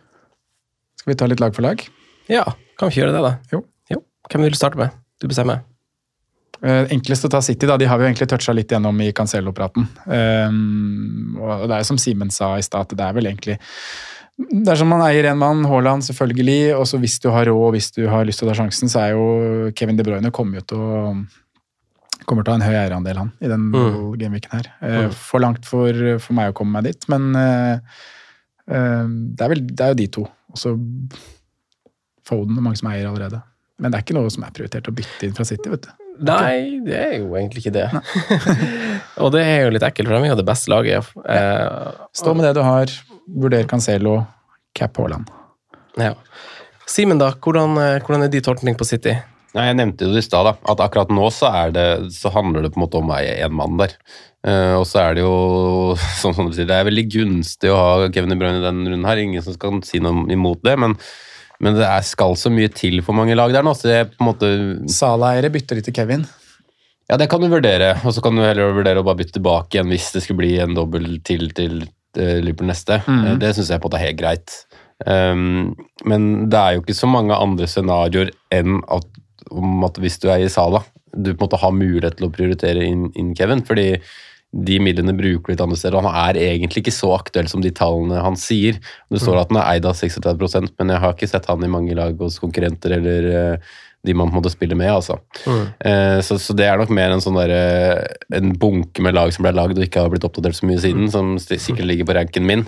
Speaker 3: Skal vi ta litt lag for lag?
Speaker 1: Ja, kan vi ikke gjøre det, da?
Speaker 3: Jo.
Speaker 1: Hvem vil du starte med? Du bestemmer.
Speaker 3: Eh, enklest å ta City, da. De har vi jo egentlig toucha litt gjennom i Cancello-praten. Um, og det er som Simen sa i stad, det er vel egentlig det er som man eier en mann, Haaland selvfølgelig, og så hvis du har råd, hvis du har lyst til å ta sjansen, så er jo Kevin De Bruyne kommer jo til å kommer til å ha en høy eierandel, han, i den
Speaker 1: Mm.
Speaker 3: gameweeken her. Eh,
Speaker 1: Mm.
Speaker 3: For langt for, for meg å komme meg dit, men uh, det, er vel, det er jo de to. Og så Foden, er mange som eier allerede. Men det er ikke noe som er prioritert å bytte inn fra City, vet du.
Speaker 1: Nei, det er jo egentlig ikke det. og det er jo litt ekkelt, for de er jo det beste laget. Eh,
Speaker 3: Stå med det du har, vurder Cancelo, cap Haaland.
Speaker 1: ja. Simen, da. Hvordan, eh, hvordan er din tolkning på City?
Speaker 4: Nei, Jeg nevnte jo det i stad, at akkurat nå så, er det, så handler det på en måte om én mann der. Uh, og så er det jo sånn som du sier, det er veldig gunstig å ha Kevin De Bruyne i den runden her. Ingen som skal si noe imot det, men, men det er, skal så mye til for mange lag der nå. så det er på en måte...
Speaker 3: Sala-eiere bytter de til Kevin.
Speaker 4: Ja, det kan du vurdere, og så kan du heller vurdere å bare bytte tilbake igjen hvis det skulle bli en dobbel til til eh, Liverpool neste. Eh, Det syns jeg på måte er helt greit. Um, men det er jo ikke så mange andre scenarioer enn at, om at hvis du er i Sala, du på en måte har mulighet til å prioritere inn, inn Kevin. fordi de midlene bruker litt andre steder. og Han er egentlig ikke så aktuell som de tallene han sier. Det står at han er eid av 36 men jeg har ikke sett han i mange lag hos konkurrenter eller eh, de man på en måte spiller med. altså. Eh, så, så det er nok mer en sånn der, eh, en bunke med lag som ble lagd og ikke har blitt oppdatert så mye siden, som sikkert ligger på ranken min.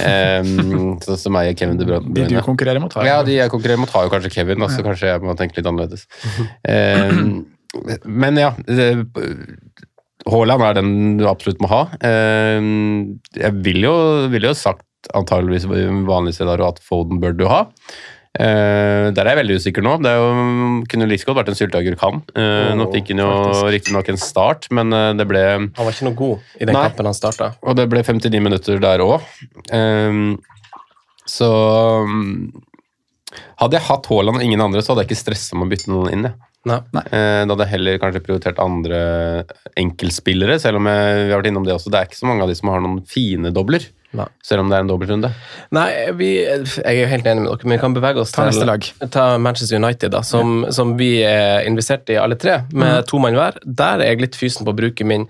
Speaker 4: Eh, så, som eier Kevin De Bruyne.
Speaker 3: De du konkurrerer mot, har
Speaker 4: Ja, de jeg konkurrerer mot, har jo kanskje Kevin, så kanskje jeg må tenke litt annerledes. Eh, men ja det- Haaland er den du absolutt må ha. Eh, jeg ville jo, vil jo sagt antageligvis vanlig scenario at Foden bør du ha. Uh, der er jeg veldig usikker nå. Det jo, kunne like godt vært en sylteagurk, han. Eh, nå fikk han jo riktignok en start, men uh, det ble
Speaker 1: Han var ikke noe god i den
Speaker 4: Nei.
Speaker 1: kampen han starta.
Speaker 4: og det ble 59 minutter der òg. så um, Hadde jeg hatt Haaland og ingen andre, så hadde jeg ikke stressa med å bytte noen inn. Ja.
Speaker 1: Nei.
Speaker 4: Nei. Da hadde jeg heller kanskje prioritert andre enkeltspillere, selv om jeg, vi har vært innom det også. Det er ikke så mange av de som har noen fine dobler,
Speaker 1: Nei.
Speaker 4: selv om det er en dobbeltrunde.
Speaker 1: Nei, vi, jeg er jo helt enig med dere, men vi kan bevege oss
Speaker 3: Ta
Speaker 1: til
Speaker 3: neste lag.
Speaker 1: Ta Manchester United, da, som, som vi er investert i alle tre, med to mann hver. Der er jeg litt fysen på å bruke min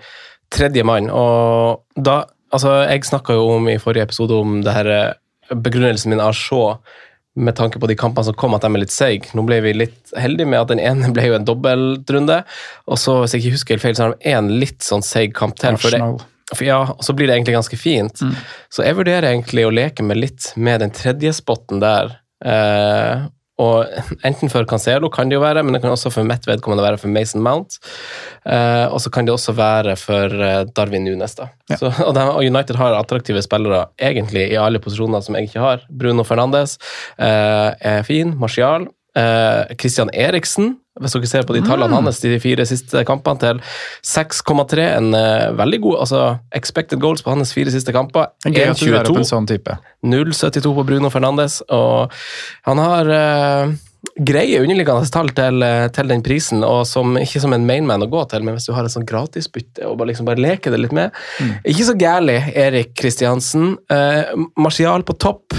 Speaker 1: tredje mann. Og da Altså, jeg snakka jo om i forrige episode om det her eh, begrunnelsen min av Shaw med tanke på de kampene som kom, at de er litt seige. Nå ble vi litt heldige med at den ene ble jo en dobbeltrunde, og så, hvis jeg ikke husker helt feil, så har de én litt sånn seig kamp til. for det- for ja, og så blir det egentlig ganske fint. Så jeg vurderer egentlig å leke med litt med den tredje spotten der. Eh, og enten for Cancelo kan det jo være, men det kan også for mitt vedkommende være for Mason Mount. Eh, og så kan det også være for eh, Darwin Nunes. da. Så, og, de, og United har attraktive spillere egentlig i alle posisjoner som jeg ikke har. Bruno Fernandes eh, er fin. Martial. Eh, Christian Eriksen, hvis dere ser på de tallene hans de fire siste kampene, til 6,3. En eh, veldig god altså expected goals på hans fire siste kamper.
Speaker 3: Er Gøy at du er opp
Speaker 1: 1,22.
Speaker 3: en sånn type.
Speaker 1: 0,72 på Bruno Fernandes, og han har eh, greie underliggende tall til, eh, til den prisen, og som, ikke som en mainman å gå til, men hvis du har et sånn gratisbytte og bare, liksom bare leker det litt med. Ikke så gærlig, Erik Kristiansen. Eh, Martial på topp.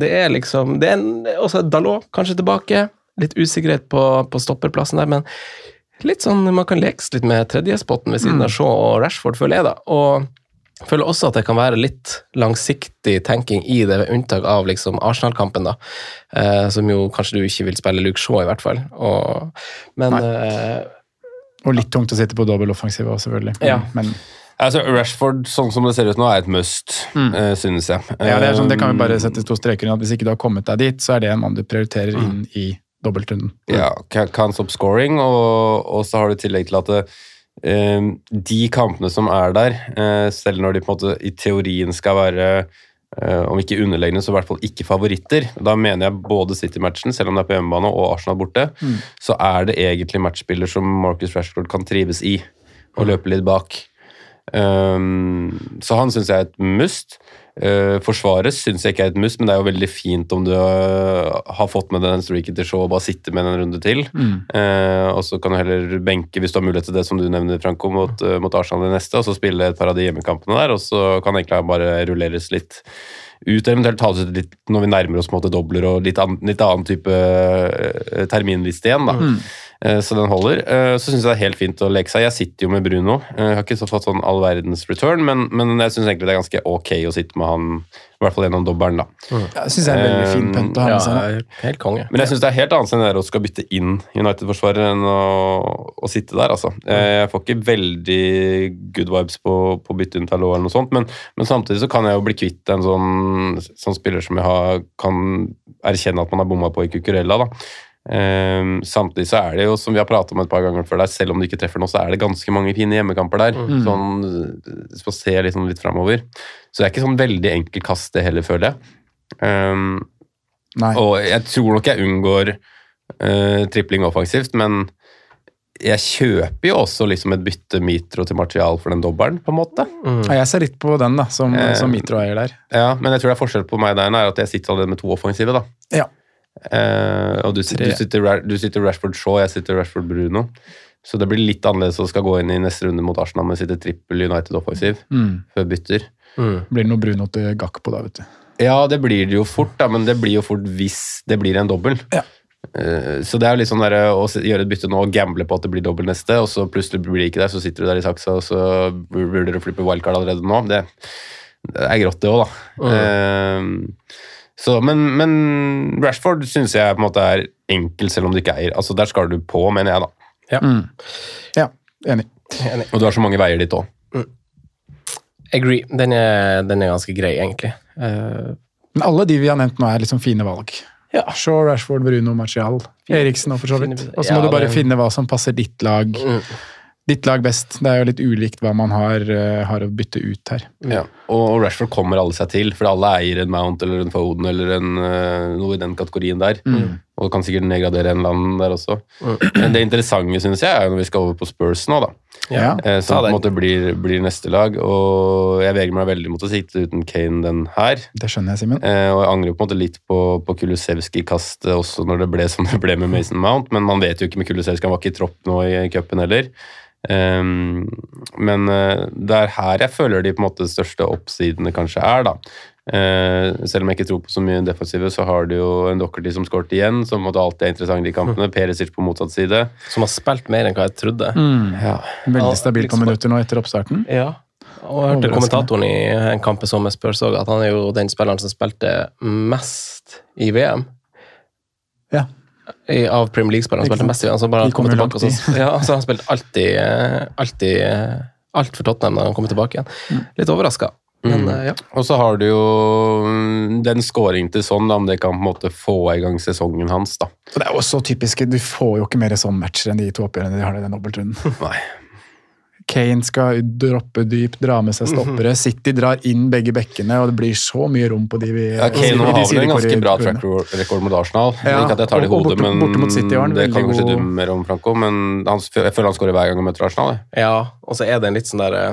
Speaker 1: Det er liksom det er en, Også Dalot kanskje tilbake. Litt usikkerhet på, på stopperplassen der, men litt sånn, man kan lekes litt med tredjespotten ved siden av Shaw og Rashford, føler jeg, da. Og jeg føler også at det kan være litt langsiktig tenking i det, ved unntak av liksom Arsenal-kampen, da. Eh, som jo kanskje du ikke vil spille Luke Shaw, i hvert fall. Og, men eh,
Speaker 3: Og litt tungt å sitte på dobbeltoffensiv også, selvfølgelig.
Speaker 1: Ja.
Speaker 3: Men
Speaker 4: Altså, Rashford, sånn som det ser ut nå, er et must, eh, synes jeg.
Speaker 3: ja, det, sånn, det kan vi bare
Speaker 4: Um,
Speaker 3: sette to streker under. at Hvis ikke du har kommet deg dit, så er det en mann du prioriterer inn i dobbeltrunden.
Speaker 4: Ja, can, stoppe stop scoring, og, og så har du i tillegg til at det, eh, de kampene som er der, eh, selv når de på en måte i teorien skal være eh, om ikke underlegne, så i hvert fall ikke favoritter. Da mener jeg både City-matchen, selv om det er på hjemmebane, og Arsenal borte, så er det egentlig matchspiller som Marcus Rashford kan trives i, og løpe litt bak. Um, så han syns jeg er et must. Uh, forsvaret syns jeg ikke er et must, men det er jo veldig fint om du uh, har fått med deg den streaken til show og bare sitter med den en runde til.
Speaker 3: Mm.
Speaker 4: Uh, og så kan du heller benke, hvis du har mulighet til det, som du nevner, Franco, mot, mot Arsenal i neste, og så spille et par av de hjemmekampene der, og så kan egentlig bare rulleres litt ut, eventuelt tas ut litt når vi nærmer oss på en måte dobler og litt, an, litt annen type terminliste igjen. da.
Speaker 3: Mm.
Speaker 4: Eh, Så den holder. Eh, Så syns jeg det er helt fint å leke seg. Jeg sitter jo med Bruno. Eh, Jeg har ikke så fått sånn all verdens return, men, men jeg syns egentlig det er ganske ok å sitte med han, i hvert fall gjennom dobbelen, da.
Speaker 3: Jeg syns det er en veldig fin punt å ha med seg.
Speaker 1: Ja, helt konge.
Speaker 4: Men jeg syns det er helt annet enn det å skal bytte inn United-forsvarer enn å, å sitte der, altså. Jeg får ikke veldig good vibes på, på bytte inn Talot eller noe sånt, men, men samtidig så kan jeg jo bli kvitt en sånn, sånn spiller som jeg har, kan erkjenne at man har bomma på i Cucurella, da. Ehm, samtidig så er det jo, som vi har pratet om et par ganger før der, selv om du ikke treffer nå, så er det ganske mange fine hjemmekamper der.
Speaker 3: Mm.
Speaker 4: Sånn, hvis man ser liksom litt framover. Så det er ikke sånn veldig enkelt kast, det heller, føler jeg.
Speaker 3: Um,
Speaker 4: og jeg tror nok jeg unngår uh, tripling offensivt, men jeg kjøper jo også liksom et bytte Mitro til Martial for den dobbelen, på en måte.
Speaker 3: Ja, jeg ser litt på den, da, som,
Speaker 4: Eh,
Speaker 3: som Mitro eier der.
Speaker 4: Ja, Men jeg tror det er forskjell på meg der, er at jeg sitter allerede med to offensive. da.
Speaker 3: Ja.
Speaker 4: Eh, og du,
Speaker 3: Tre.
Speaker 4: du, sitter, du sitter Rashford Shaw, jeg sitter Rashford Bruno. Så det blir litt annerledes å skal gå inn i neste runde mot Arsenal med sitte trippel United offensiv
Speaker 3: Mm.
Speaker 4: før bytter.
Speaker 3: Blir det noe Bruno til Gakpo da, vet du.
Speaker 4: Ja, det blir det jo fort, da, men det blir jo fort hvis det blir en dobbel.
Speaker 3: Ja.
Speaker 4: Eh, Så det er jo litt sånn der, å gjøre et bytte nå og gamble på at det blir dobbel neste, og så plutselig blir det ikke der, så sitter du der i saksa, og så burde du flippe wildcard allerede nå. Det, det er grått, det òg, da. Eh, Så, men, men Rashford syns jeg på en måte er enkel, selv om du ikke eier. Altså, Der skal du på, mener jeg, da.
Speaker 3: Mm. Ja, enig.
Speaker 4: Og du har så mange veier dit òg.
Speaker 1: Agree. Den er, den er ganske grei, egentlig. Uh,
Speaker 3: Men alle de vi har nevnt nå, er liksom fine valg.
Speaker 1: Ja.
Speaker 3: Shaw, Rashford, Bruno, Martial, Eriksen og for så vidt. Og så må
Speaker 1: Ja,
Speaker 3: du bare
Speaker 1: det-
Speaker 3: finne hva som passer ditt lag.
Speaker 1: Mm.
Speaker 3: Ditt lag best. Det er jo litt ulikt hva man har, uh, har å bytte ut her.
Speaker 4: Ja. Og Rashford kommer alle seg til, for alle eier en Mount eller en Foden eller en, eh, noe i den kategorien der. Og kan sikkert nedgradere en land der også. Men det interessante synes jeg er jo når vi skal over på Spurs nå, da.
Speaker 3: Ja.
Speaker 4: Eh, Som på en måte blir, blir neste lag. Og jeg vegrer meg veldig mot å sitte uten Kane den her.
Speaker 3: Det skjønner jeg, Simen.
Speaker 4: Eh, og jeg angrer på en måte litt på, på Kulusevski-kastet også når det ble som det ble med Mason Mount, men man vet jo ikke med Kulusevski, han var ikke i tropp nå i cupen heller. Ehm, men eh, det er her jeg føler de på en måte største oppsidene kanskje er, da. Uh, selv om jeg ikke tror på så mye defensive, så har du jo en Dockerty som skåret igjen, som måtte alltid er interessant i kampene. Perisic på motsatt side.
Speaker 1: som har spilt mer enn hva jeg trodde.
Speaker 4: Ja.
Speaker 3: Veldig
Speaker 1: stabilt
Speaker 3: stabil på
Speaker 1: liksom-
Speaker 3: minutter nå etter oppstarten.
Speaker 1: Ja. Og jeg hørte kommentatoren i en kamp som jeg så med òg, at han er jo den spilleren som spilte mest i VM.
Speaker 3: Ja.
Speaker 1: I, av Premier League-spillerne. Han spilte mest i VM. Så bare han kommer
Speaker 3: kommer
Speaker 1: tilbake, og så, ja, så han spilte alltid, eh, alltid eh, alt for Tottenham når han kommer tilbake igjen.
Speaker 3: Mm.
Speaker 1: Litt overraska. Men mm. ja.
Speaker 4: Og så har du jo mm, den scoringen til sånn, da, om det kan på en måte få i gang sesongen hans, da.
Speaker 3: Og det er jo så typisk, Du får jo ikke mer sånn matcher enn de to oppgjørene de har i den dobbeltrunden.
Speaker 4: Nei.
Speaker 3: Kane skal droppe dypt, dra med seg stoppere. City drar inn begge bekkene, og det blir så mye rom på de vi
Speaker 4: Ja, Kane
Speaker 3: de
Speaker 4: har vel en ganske bra track record mot Arsenal.
Speaker 3: Ja,
Speaker 4: ikke at jeg tar det i hodet,
Speaker 3: borte-
Speaker 4: men
Speaker 3: borte mot City har
Speaker 4: det kan kanskje du mer om, Franco. Men han, jeg føler han skårer hver gang han møter Arsenal. jeg.
Speaker 1: ja, og så er det en litt sånn derre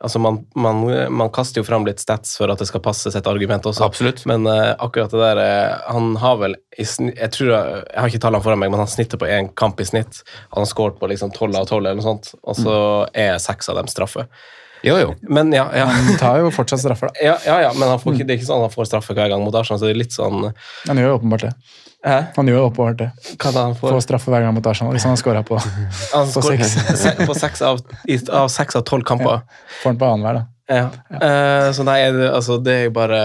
Speaker 1: Altså, man, man, man kaster jo fram litt stats for at det skal passe sitt argument også.
Speaker 4: Absolutt.
Speaker 1: Men uh, akkurat det der eh, Han har vel i snitt, Jeg tror jeg, jeg har ikke tallene foran meg, men han snitter på én kamp i snitt. Han har skåret på liksom 12 av 12, eller noe sånt, og så er seks av dem straffe.
Speaker 4: Jo, jo.
Speaker 1: Men ja, ja.
Speaker 3: Han tar jo fortsatt straffer, da.
Speaker 1: Ja, ja, ja men han får ikke, det er ikke sånn at han får straffe hver gang mot Arsenal. så det er litt sånn
Speaker 3: Han gjør jo åpenbart det.
Speaker 1: Hæ?
Speaker 3: Han gjør åpenbart det.
Speaker 1: Hva da han får?
Speaker 3: Får straffe hver gang mot Arsenal, hvis han har scora på
Speaker 1: Han
Speaker 3: på seks.
Speaker 1: se- på seks av, i- av seks av tolv kamper.
Speaker 3: Får han på annenhver, da.
Speaker 1: Ja. Uh, så nei, det, altså, det er jo bare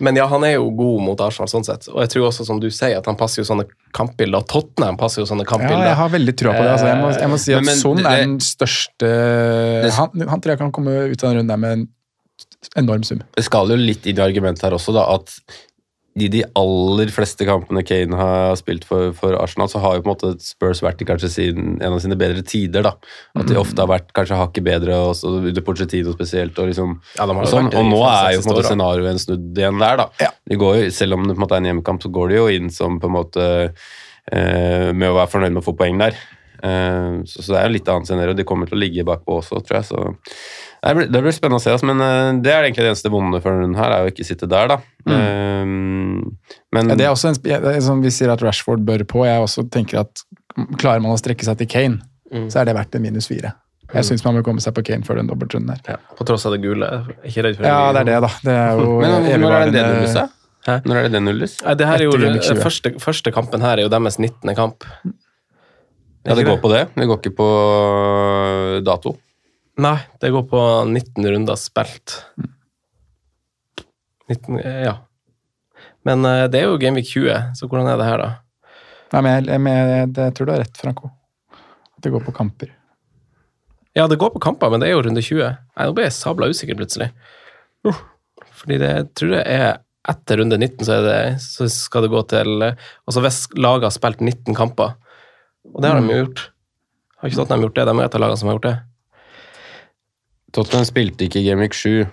Speaker 1: Men ja, han er jo god mot Arsenal, sånn sett. Og jeg tror også, som du sier, at han passer jo sånne kampbilder. Tottenham passer jo sånne
Speaker 3: Ja, jeg har veldig trua på det. Altså, jeg, må, jeg må si at
Speaker 4: Men- men
Speaker 3: Son er den største han, han tror jeg kan komme ut av den runden der med en enorm sum.
Speaker 4: Det skal jo litt inn i argumentet her også, da, at i de aller fleste kampene Kane har spilt for, for Arsenal, så har jo på en måte Spurs vært i kanskje sin, en av sine bedre tider. da. At de ofte har vært kanskje hakket bedre, også under Pochettino spesielt. Og liksom,
Speaker 1: Ja,
Speaker 4: og, sånn. og nå er jo på en måte scenarioet snudd igjen der. da.
Speaker 3: Ja.
Speaker 4: De går jo, selv om det på en måte er en hjemmekamp, så går de jo inn som på en måte eh, med å være fornøyd med å få poeng der. Eh, så, så det er jo litt annet scenario. De kommer til å ligge bakpå også, tror jeg. så det blir, det blir spennende å se, altså, men eh, det er egentlig det eneste vonde for den her, er jo ikke sitte der, da. Eh, men
Speaker 3: Ja, det er også en, er som vi sier at Rashford bør på. Jeg også tenker at klarer man å strekke seg til Kane, så er det verdt en minus fire. Jeg syns man bør komme seg på Kane før den dobbeltrunden her.
Speaker 1: Ja, på tross av det gule. Ikke redd for det.
Speaker 3: Ja, det er det, da. Det er jo
Speaker 4: Men når er det det nulles, da?
Speaker 1: Hæ?
Speaker 4: Når er det det nulles?
Speaker 1: Nei, det her er jo,
Speaker 3: 20.
Speaker 1: første, første kampen her er jo deres 19. kamp.
Speaker 4: Ja, det går på det. Det går ikke på dato.
Speaker 1: Nei, det går på 19 runder spilt. 19, eh, ja. Men eh, det er jo Gameweek 20, så hvordan er det her, da?
Speaker 3: Nei, men jeg, jeg, det, jeg tror du har rett, Franco. At det går på kamper.
Speaker 1: Ja, det går på kamper, men det er jo runde 20. Nei, Nå ble jeg sabla usikker plutselig. Uh, Fordi det jeg tror jeg er etter runde 19, så, er det, så skal det gå til eh, Altså hvis laget har spilt 19 kamper, og det har de jo gjort Har ikke Tottenham gjort det? De er et av lagene som har gjort det.
Speaker 4: Tottenham spilte ikke i Game Week 7.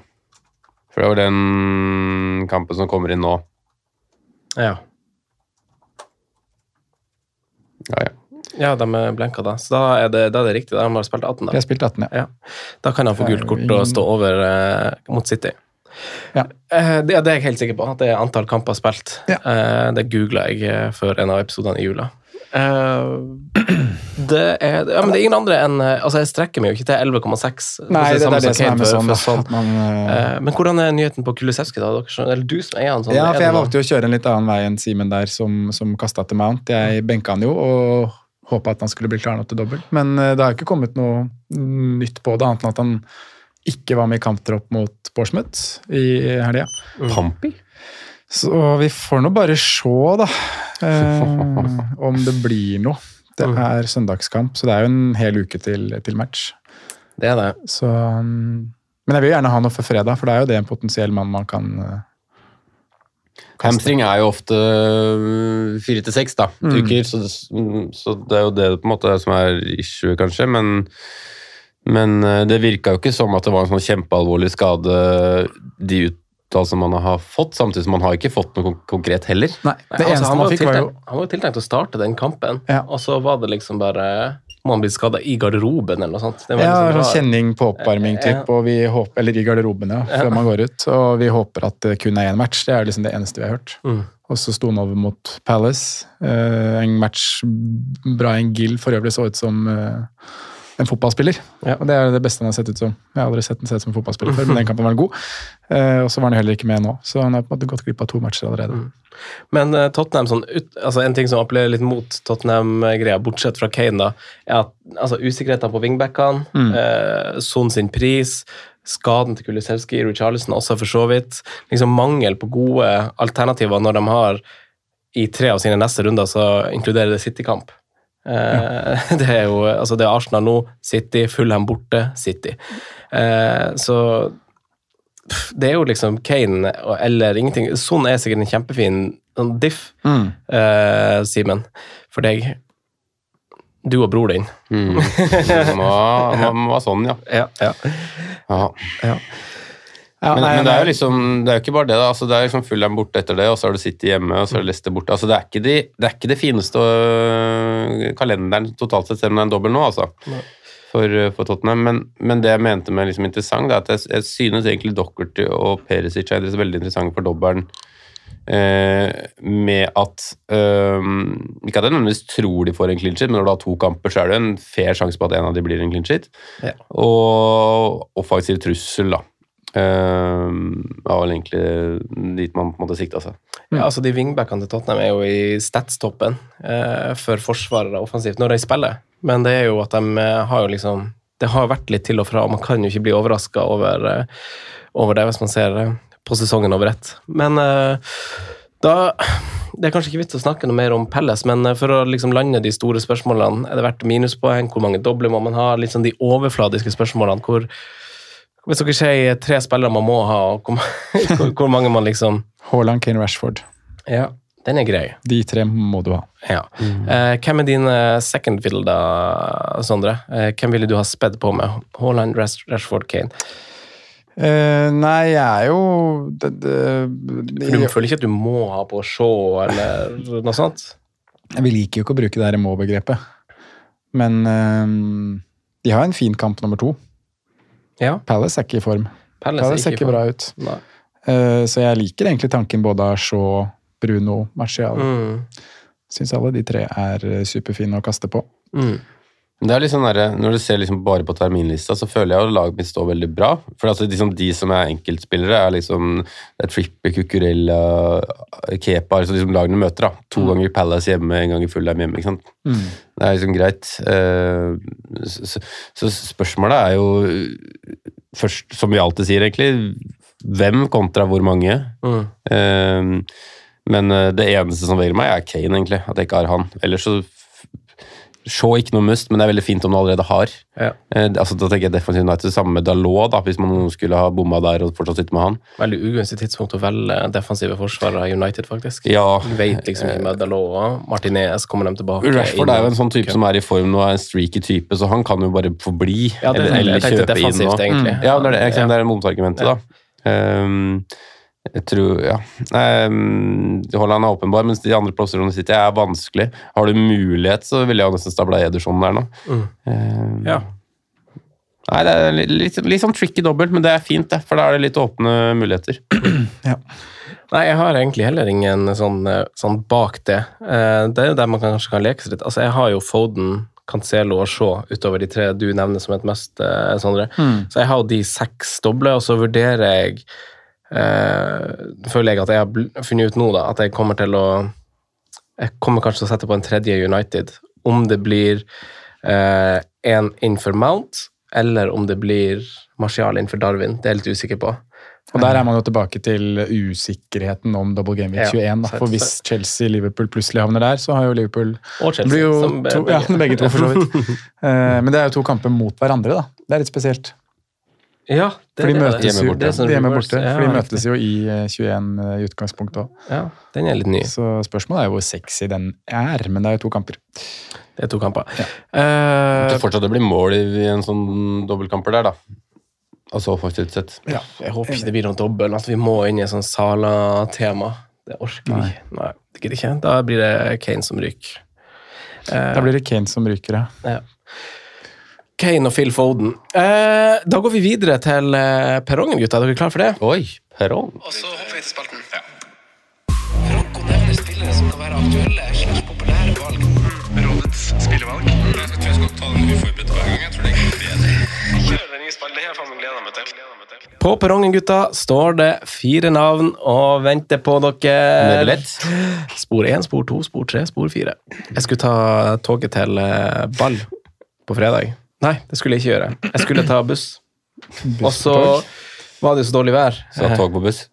Speaker 4: For det var den kampen som kommer inn nå.
Speaker 1: Ja.
Speaker 4: Ja, ja.
Speaker 1: Ja, de er blenka da. Så da er det, da er det riktig. Da har de spilt 18,
Speaker 3: da.
Speaker 1: da.
Speaker 3: har spilt 18, ja.
Speaker 1: Ja. Da kan han få gult kort og stå over eh, mot City.
Speaker 3: Ja.
Speaker 1: Eh, det, det er jeg helt sikker på, at det er antall kamper spilt.
Speaker 3: Ja.
Speaker 1: Eh, det googla jeg eh, før en av episodene i jula. Eh, det, er, ja, men det er ingen andre enn eh, Altså, jeg strekker meg jo ikke til 11,6.
Speaker 3: Nei, det, det er det som er med sånn.
Speaker 1: for, for
Speaker 3: At man, Eh,
Speaker 1: men hvordan er nyheten på Kulisevskij, da? Dere, eller du som eier han? Sånn,
Speaker 3: ja,
Speaker 1: er
Speaker 3: for jeg valgte jo å kjøre en litt annen vei enn Simen der, som, som kasta til Mount. Jeg benka han jo og håpa at han skulle bli klar nå til dobbel. Men det har ikke kommet noe nytt på det, annet enn at han ikke var med i kamptropp mot Bournemouth i helga.
Speaker 4: Pampi?
Speaker 3: Så vi får nå bare se, da, eh, om det blir noe. Det er søndagskamp, så det er jo en hel uke til, til match.
Speaker 1: Det er det.
Speaker 3: Så, um, men jeg vil gjerne ha noe for fredag, for det er jo det en potensiell mann man kan eh, kaste.
Speaker 4: Hamstring er jo ofte øh, fire til seks
Speaker 3: Mm.
Speaker 4: uker, så det, så det er jo det på en måte som er issue, kanskje. Men, men øh, det virka jo ikke som at det var en sånn kjempealvorlig skade, de uttalelsene man har fått, samtidig som man har ikke fått noe konkret heller.
Speaker 3: Nei,
Speaker 1: Nei,
Speaker 3: det
Speaker 1: altså,
Speaker 3: eneste
Speaker 1: han, var
Speaker 3: fikk, var jo
Speaker 1: han var jo tiltenkt å starte den kampen,
Speaker 3: Ja.
Speaker 1: og så var det liksom bare Må han bli skada i garderoben, eller noe sånt? Det var
Speaker 3: ja,
Speaker 1: liksom
Speaker 3: kjenning på oppvarming, typ, og vi håper, eller i garderoben, ja, før man går ut. Og vi håper at det kun er én match. Det er liksom det eneste vi har hørt.
Speaker 1: Mm.
Speaker 3: Og så sto han over mot Palace. Eh, en match Brian Gill for øvrig så ut som eh, en fotballspiller.
Speaker 1: Ja.
Speaker 3: Og det er det beste han har sett ut som. Jeg har aldri sett han se ut som en fotballspiller før, men den kampen var god. Eh, og så var han heller ikke med nå, så han har på en måte gått glipp av to matcher allerede.
Speaker 1: Mm. Men eh, Tottenham, sånn, ut, altså en ting som appellerer litt mot Tottenham-greia, bortsett fra Kane, da, er at altså, usikkerheten på wingbackene,
Speaker 3: Mm.
Speaker 1: eh, Son sin pris, skaden til Kulisevskij, Richarlison også for så vidt, liksom mangel på gode alternativer når de har i tre av sine neste runder, så inkluderer det City-kamp. Eh, Det er jo altså det er Arsenal nå, City, Fulham borte, City. Eh, så det er jo liksom Kane eller ingenting. Sånn er sikkert en kjempefin sånn diff,
Speaker 3: Mm.
Speaker 1: eh, Simen, for deg. Du og bror din.
Speaker 4: Mm. Det må, må, må være sånn, ja.
Speaker 1: Ja, ja.
Speaker 4: ja.
Speaker 3: Ja,
Speaker 4: Men,
Speaker 3: nei,
Speaker 4: men det er jo liksom, det er jo ikke bare det. da, altså Det er liksom Fulham borte etter det, og så har du City hjemme, og så er det Leicester borte. altså Det er ikke, de, det, er ikke det fineste øh, kalenderen totalt sett, selv om det er en dobbel nå, altså. For, øh, for Tottenham. Men, men det jeg mente med liksom interessant, det er at jeg, jeg synes egentlig Dockerty og Perisic er veldig interessante for dobbelen. Eh, med at eh, Ikke at jeg nødvendigvis tror de får en clean sheet, men når du har to kamper, så er det en fair sjanse på at en av de blir en clean sheet.
Speaker 1: Ja.
Speaker 4: Og offensiv trussel, da. Uh, var vel egentlig dit man på en måte sikta seg.
Speaker 1: Ja, altså De wingbackene til Tottenham er jo i statstoppen uh, for forsvarere offensivt når de spiller, men det er jo at de eh, har jo liksom Det har vært litt til og fra, og man kan jo ikke bli overraska over, uh, over det hvis man ser uh, på sesongen over ett. Men da Det er kanskje ikke vits å snakke noe mer om Pelles, men for å liksom lande de store spørsmålene, er det verdt minuspoeng? Hvor mange dobler må man ha? Litt sånn de overfladiske spørsmålene. hvor hvis dere sier tre spillere man må ha, og hvor, mange man liksom
Speaker 3: Haaland, Kane, Rashford.
Speaker 1: Ja, den er grei.
Speaker 3: De tre må du ha.
Speaker 1: Ja. Eh, hvem er din second fiddle, da, Sondre? Eh, hvem ville du ha spedd på med? Haaland, Rashford, Kane?
Speaker 3: Eh, nei, jeg er jo det, det,
Speaker 1: For du føler ikke at du må ha på Shaw eller noe sånt?
Speaker 3: Vi liker jo ikke å bruke det her må-begrepet. Men eh, de har en fin kamp nummer to.
Speaker 1: Ja.
Speaker 3: Palace er ikke i form.
Speaker 1: Palace
Speaker 3: Palace ser
Speaker 1: ikke
Speaker 3: bra ut. Eh, så jeg liker egentlig tanken både av Shaw, Bruno, Marcial.
Speaker 1: Mm.
Speaker 3: Syns alle de tre er eh, superfine å kaste på.
Speaker 1: Mm.
Speaker 4: Det er sånn der, Når du ser liksom bare på terminlista, så føler jeg at laget mitt står veldig bra. For altså, liksom, De som er enkeltspillere, er liksom det er Tripper, Cucurella, Kepa altså liksom Lagene møter. da. To ganger Palace hjemme, en gang i Fullheim hjemme. ikke sant? Det er liksom greit. Eh, så, så, så spørsmålet er jo først, som vi alltid sier, egentlig, hvem kontra hvor mange?
Speaker 1: Mm.
Speaker 4: Eh, men eh, det eneste som veier meg, er Kane, egentlig. At jeg ikke har han. Ellers så Shaw ikke noe must, men det er veldig fint om du allerede har.
Speaker 1: Ja.
Speaker 4: Eh, altså, da tenker jeg Defensive United, samme med Dalot, da, hvis man skulle ha bomma der og fortsatt sitte med han.
Speaker 1: Veldig ugunstig tidspunkt å velge defensive forsvarere i United, faktisk.
Speaker 4: Ja,
Speaker 1: Du vet liksom ikke med Dalot og Martinez kommer de tilbake.
Speaker 4: Rashford er jo en sånn type som er i form nå, er en streaky type, så han kan jo bare få bli.
Speaker 1: Ja, det,
Speaker 4: eller,
Speaker 1: jeg
Speaker 4: kjøpe inn noe.
Speaker 1: egentlig.
Speaker 4: Ja, det er, det,
Speaker 1: Ja.
Speaker 4: det er motargumentet, da. Um, jeg tror, ja. Um, Holland er åpenbar, mens de andre plassene sitter er vanskelig. Har du mulighet, så ville jeg jo nesten stabla Ederson der nå.
Speaker 1: Mm.
Speaker 4: Um,
Speaker 1: Ja.
Speaker 4: Nei, det er litt, litt, litt sånn tricky dobbelt, men det er fint, det, for da er det litt åpne muligheter. ja.
Speaker 1: Nei, jeg har egentlig heller ingen sånn, eh, sånn bak det. Uh, Det er jo der man kanskje kan leke seg litt. Altså, jeg har jo Foden, Cancelo og Shaw utover de tre du nevner som et mest, eh, Sondre. Så jeg har jo de seks doble, og så vurderer jeg eh, Føler jeg at jeg har funnet ut nå, da, at jeg kommer til å Jeg kommer kanskje til å sette på en tredje United. Om det blir eh, en innenfor Mount, eller om det blir Martial innenfor Darwin. Det er jeg litt usikker på.
Speaker 3: Og der er man jo tilbake til usikkerheten om double game week
Speaker 1: Ja,
Speaker 3: 21. Da. For hvis Chelsea-Liverpool plutselig havner der, så har jo Liverpool
Speaker 1: Og Chelsea.
Speaker 3: jo to, ja, begge to, for så vidt. Eh, Men det er jo to kamper mot hverandre, da. Det er litt spesielt.
Speaker 1: Ja, det,
Speaker 3: For de
Speaker 1: det
Speaker 3: møtes
Speaker 1: det.
Speaker 4: Hjemme
Speaker 3: jo
Speaker 4: borte.
Speaker 1: Det sånn
Speaker 3: de hjemme borte.
Speaker 1: Ja,
Speaker 3: For de møtes jo i eh, 21 i utgangspunktet òg.
Speaker 1: Ja, den er litt ny.
Speaker 3: Så spørsmålet er jo hvor sexy den er, men det er jo to kamper.
Speaker 1: Det er to kamper.
Speaker 4: Ja.
Speaker 1: Uh,
Speaker 4: det fortsatt blir mål i en sånn dobbeltkamper der, da. Altså offensivt sett.
Speaker 1: jeg håper ikke det blir noe dobbel, at vi må inn i et sånn Sala-tema. Det orker vi. Nei, det gidder ikke. Da blir det Kane som ryker. Uh,
Speaker 3: Da blir det Kane som ryker, ja.
Speaker 1: ja. Kane og Phil Foden. Eh, da går vi videre til eh, perrongen, gutta. Er dere klare for det?
Speaker 4: Oi, perrong.
Speaker 1: Og så hopper vi til spalten. Franco nevner spillere som kan være aktuelle slags populære valg. Rådets spillevalg. Jeg tror jeg skal ta den uforberedt hver gang. Jeg tror det er bedre. Kjør den nye. Det har jeg faen gleda meg til. På perrongen, gutta, står det fire navn og venter på dere. Spor én, spor to, spor tre, spor fire. Jeg skulle ta toget til eh, Ball på fredag. Nei, det skulle jeg ikke gjøre. Jeg skulle ta buss. Og så var det jo så dårlig vær.
Speaker 4: Så tog på buss.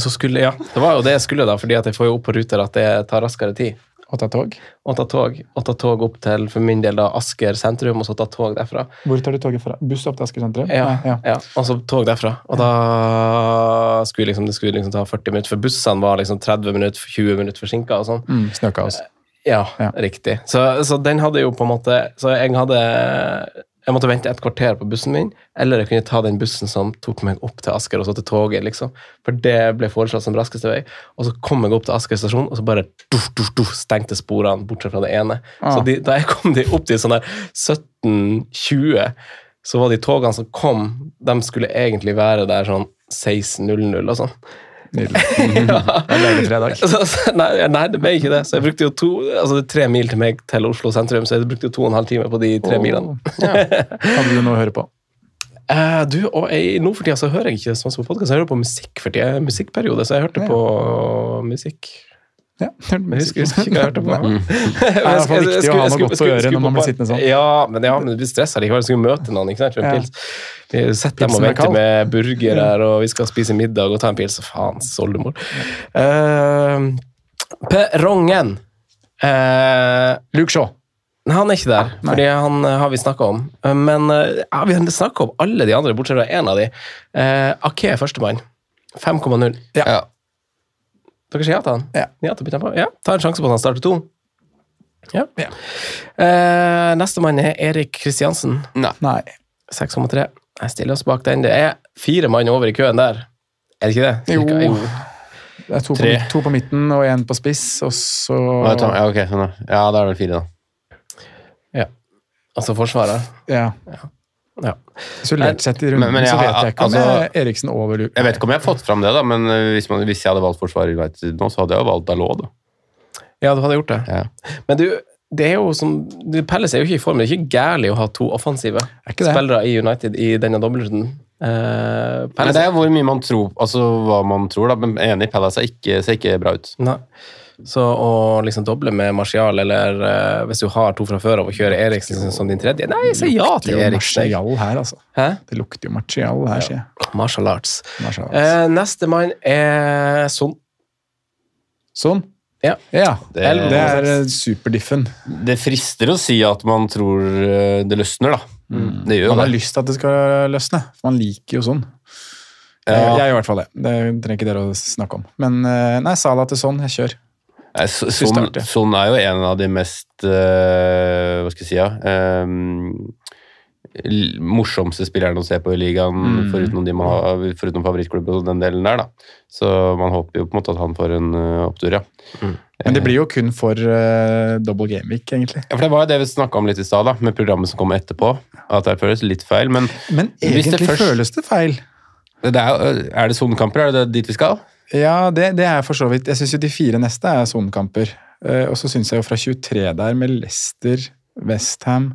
Speaker 1: Så skulle, ja, det var jo det jeg skulle, da, fordi at jeg får jo opp på ruter at det tar raskere tid.
Speaker 3: Og ta tog.
Speaker 1: Å ta tog, å ta tog opp til for min del da, Asker sentrum, og så ta tog derfra.
Speaker 3: Hvor tar du toget fra? Buss opp til Asker sentrum?
Speaker 1: Ja,
Speaker 3: ja.
Speaker 1: ja. Og så tog derfra. Og da skulle liksom, det skulle liksom ta 40 minutter, for bussene var liksom 30 minutter, 20 minutter forsinka og sånn.
Speaker 3: Mm, Snøkaos.
Speaker 1: Ja,
Speaker 3: Ja.
Speaker 1: riktig. Så, så den hadde jo på en måte Så jeg hadde Jeg måtte vente et kvarter på bussen min, eller jeg kunne ta den bussen som tok meg opp til Asker, og så til toget, liksom. For det ble foreslått som raskeste vei. Og så kom jeg opp til Asker stasjon, og så bare duff, duff, duff, stengte sporene, bortsett fra det ene.
Speaker 3: Ah.
Speaker 1: Så de, da jeg kom de opp til sånn der 17.20, så var de togene som kom, de skulle egentlig være der sånn 16.00 og sånn.
Speaker 3: Nydelig.
Speaker 1: ja. nei, nei, det ble ikke det. Så jeg brukte jo to, altså det er tre mil til meg til Oslo sentrum, så jeg brukte jo to og en halv time på de tre milene.
Speaker 3: Hadde du noe å høre på?
Speaker 1: Eh, du, og jeg, Nå for tida så hører jeg ikke så som på podkast, jeg hører på musikk for tida. Musikkperiode, så jeg hørte
Speaker 3: Ja.
Speaker 1: på musikk.
Speaker 3: Ja,
Speaker 1: Jeg husker, jeg husker ikke hva jeg hørte på.
Speaker 3: Nei. Det er i hvert fall viktig å ha noe godt å gjøre når man blir sittende sånn.
Speaker 1: Ja, men, ja, men du blir stressa likevel. Jeg skulle møte noen. ikke sant,
Speaker 3: Ja.
Speaker 1: pils. Vi setter dem og
Speaker 3: er
Speaker 1: venter med burger her, og vi skal spise middag og ta en pils. Faens oldemor. Uh, perrongen. Uh,
Speaker 3: Luke Shaw.
Speaker 1: han er ikke der,
Speaker 3: ja,
Speaker 1: fordi han eh, har vi snakka om. Eh, Men eh, ja, vi har snakka om alle de andre, bortsett fra én av de. Uh, Ake er førstemann. 5,0.
Speaker 4: Ja.
Speaker 1: Dere sier ja til han?
Speaker 3: Ja.
Speaker 1: til bytter han på. ja. Ta en sjanse på at han starter to. Ja.
Speaker 3: Ja.
Speaker 1: Uh, Nestemann er Erik Kristiansen.
Speaker 4: Nei.
Speaker 3: Nei.
Speaker 1: 6,3. Jeg stiller oss bak den. Det er fire mann over i køen der. Er det ikke det?
Speaker 3: Jo.
Speaker 1: Cirka?
Speaker 3: Det er to på, to på midten og én på spiss, og så
Speaker 4: Ja, ok, sånn, ja. ja, da er det vel fire, da. Ja.
Speaker 1: Altså Forsvaret.
Speaker 3: Ja.
Speaker 1: Ja.
Speaker 3: Isolert sett i runden
Speaker 4: Men- men jeg
Speaker 3: så vet jeg ikke om
Speaker 4: altså-
Speaker 3: jeg- Eriksen over Luke.
Speaker 4: Jeg vet ikke om jeg har fått fram det, da, men eh, hvis, man, hvis jeg hadde valgt forsvarer i United nå, så hadde jeg jo valgt Dalot. Da.
Speaker 1: Ja, du hadde gjort det.
Speaker 4: Ja.
Speaker 1: Men du, det er jo som du, Pelles er jo ikke i form. Det er ikke gærlig å ha to offensive spillere i United i denne dobbeltrunden. Uh,
Speaker 4: det er hvor mye man tror, altså hva man tror, da. Men enig, Palace ser ikke, ser ikke bra ut.
Speaker 1: Nei. Så å liksom doble med Martial, eller uh, hvis du har to fra før av, og kjøre Eriksen som din tredje Nei, jeg sier ja
Speaker 3: Det
Speaker 1: til
Speaker 3: lukter jo
Speaker 1: Eriksen.
Speaker 3: Martial her, altså.
Speaker 1: Hæ?
Speaker 3: Det lukter jo Martial her, sier jeg.
Speaker 1: Martial arts.
Speaker 3: Martial.
Speaker 1: Uh, Nestemann er Son.
Speaker 3: Sånn.
Speaker 1: Ja.
Speaker 3: Ja.
Speaker 4: Det-
Speaker 3: Det, er eh, superdiffen.
Speaker 4: Det frister å si at man tror eh, det løsner, da. Det gjør
Speaker 3: Man har
Speaker 4: det.
Speaker 3: lyst til at det skal løsne, for man liker jo sånn.
Speaker 4: Ja.
Speaker 3: jeg gjør i hvert fall det. Det trenger ikke dere å snakke om. Men eh, nei, Sala til sånn, jeg kjør.
Speaker 4: Nei, så- Son. Son er jo en av de mest uh, Hva skal jeg si, ja um, morsomste spillerne å se på i ligaen,
Speaker 3: Mm.
Speaker 4: foruten, de man har, foruten favorittklubben og den delen der. da. Så man håper jo på en måte at han får en uh, opptur, ja.
Speaker 3: Men det blir jo kun for uh, double game week, egentlig.
Speaker 4: ja. For det var jo det vi snakka om litt i stad, med programmet som kommer etterpå. At det føles litt feil. Men
Speaker 3: Men
Speaker 4: Hvis det
Speaker 3: egentlig
Speaker 4: først-
Speaker 3: føles det feil.
Speaker 4: det er, er det sonekamper? Er det dit vi skal?
Speaker 3: Ja, det, det er for så vidt. Jeg syns jo de fire neste er sonekamper. Uh, og så syns jeg jo fra 23 der, med Leicester, Westham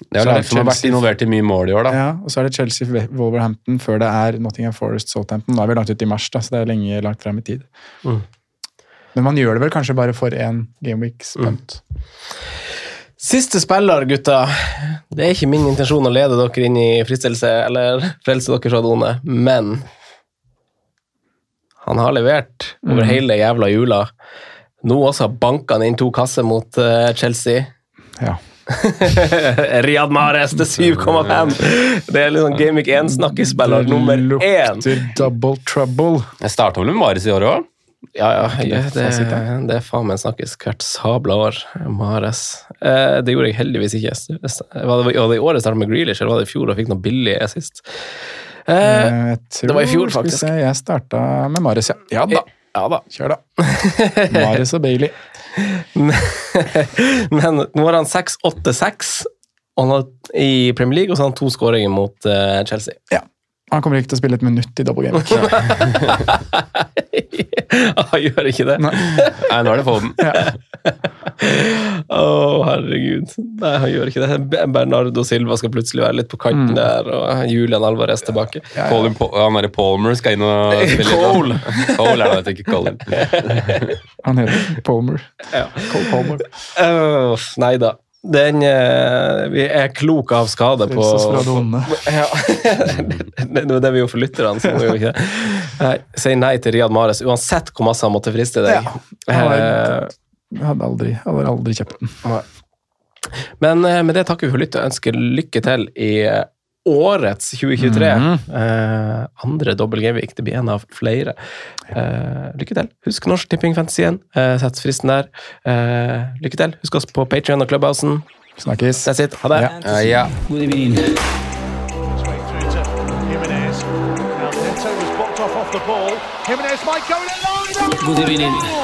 Speaker 4: Det er jo
Speaker 3: derfor
Speaker 4: lag som har vært involvert i mye mål i år, da.
Speaker 3: Ja, og så er det Chelsea, Wolverhampton, før det er Nottingham Forest, Southampton. Nå er vi langt ute i mars, da, så det er lenge langt frem i tid.
Speaker 1: Mm.
Speaker 3: Men man gjør det vel kanskje bare for én gameweek spent.
Speaker 1: Siste spiller, gutta. Det er ikke min intensjon å lede dere inn i fristelse eller frelse dere fra det onde, men han har levert over
Speaker 3: mm.
Speaker 1: hele jævla jula. Nå også banka han inn to kasser mot uh, Chelsea.
Speaker 3: Ja.
Speaker 1: Riyad Mahrez til 7,5! Det er liksom Gamic 1-snakkespiller nummer én.
Speaker 3: lukter double trouble.
Speaker 4: Jeg starta vel med Mahrez i år òg.
Speaker 1: Ja, ja, Det,
Speaker 3: det,
Speaker 1: det er faen meg snakkes hvert sabla år. Mares. Eh, det gjorde jeg heldigvis ikke. Var det, var det i året jeg startet med Grealish, eller var det i fjor og fikk noe billig sist? Eh,
Speaker 3: Eh, jeg tror,
Speaker 1: det var i fjor, faktisk.
Speaker 3: Se, jeg starta med Marius, ja. Ja da.
Speaker 1: ja da.
Speaker 3: Kjør, da. Marius og Bailey.
Speaker 1: Men nå har han 6-8-6 og han har, i Premier League, og så har han to skåringer mot eh, Chelsea.
Speaker 3: Ja. Han kommer ikke til å spille et minutt i double game.
Speaker 1: han gjør ikke det?
Speaker 3: Nei.
Speaker 4: Nei, nå er det Foden.
Speaker 1: Å, herregud. Nei, han gjør ikke det. Bernardo Silva skal plutselig være litt på kanten der, og Julian Alvarez tilbake.
Speaker 3: Ja, ja.
Speaker 4: Colin han derre Palmer skal inn og spille litt.
Speaker 1: Cole.
Speaker 4: Cole er det, ikke Colin.
Speaker 3: Han heter Palmer.
Speaker 1: Ja.
Speaker 3: Cole Palmer.
Speaker 1: Uh, nei da. Den eh, Vi er klok av skade på. Ja. det er det vi gjorde for lytterne. Så må vi jo ikke det. Si nei til Riyad Mahrez, uansett hvor masse han måtte friste deg.
Speaker 3: Ja.
Speaker 1: Eh,
Speaker 3: Jeg hadde aldri, jeg hadde aldri kjøpt den.
Speaker 1: Men eh, med det takker vi for lyttet og ønsker lykke til i årets 2023. eh, andre dobbel gameweek. Det blir en av flere. Eh, lykke til. Husk Norsk Tipping Fantasy igjen. Eh, Sett fristen der. Eh, lykke til. Husk oss på Patrion og Clubhousen.
Speaker 3: Snakkes.
Speaker 1: That's it. Ha det.
Speaker 3: Ja.
Speaker 4: Uh, ja.
Speaker 2: God evening.
Speaker 5: Good through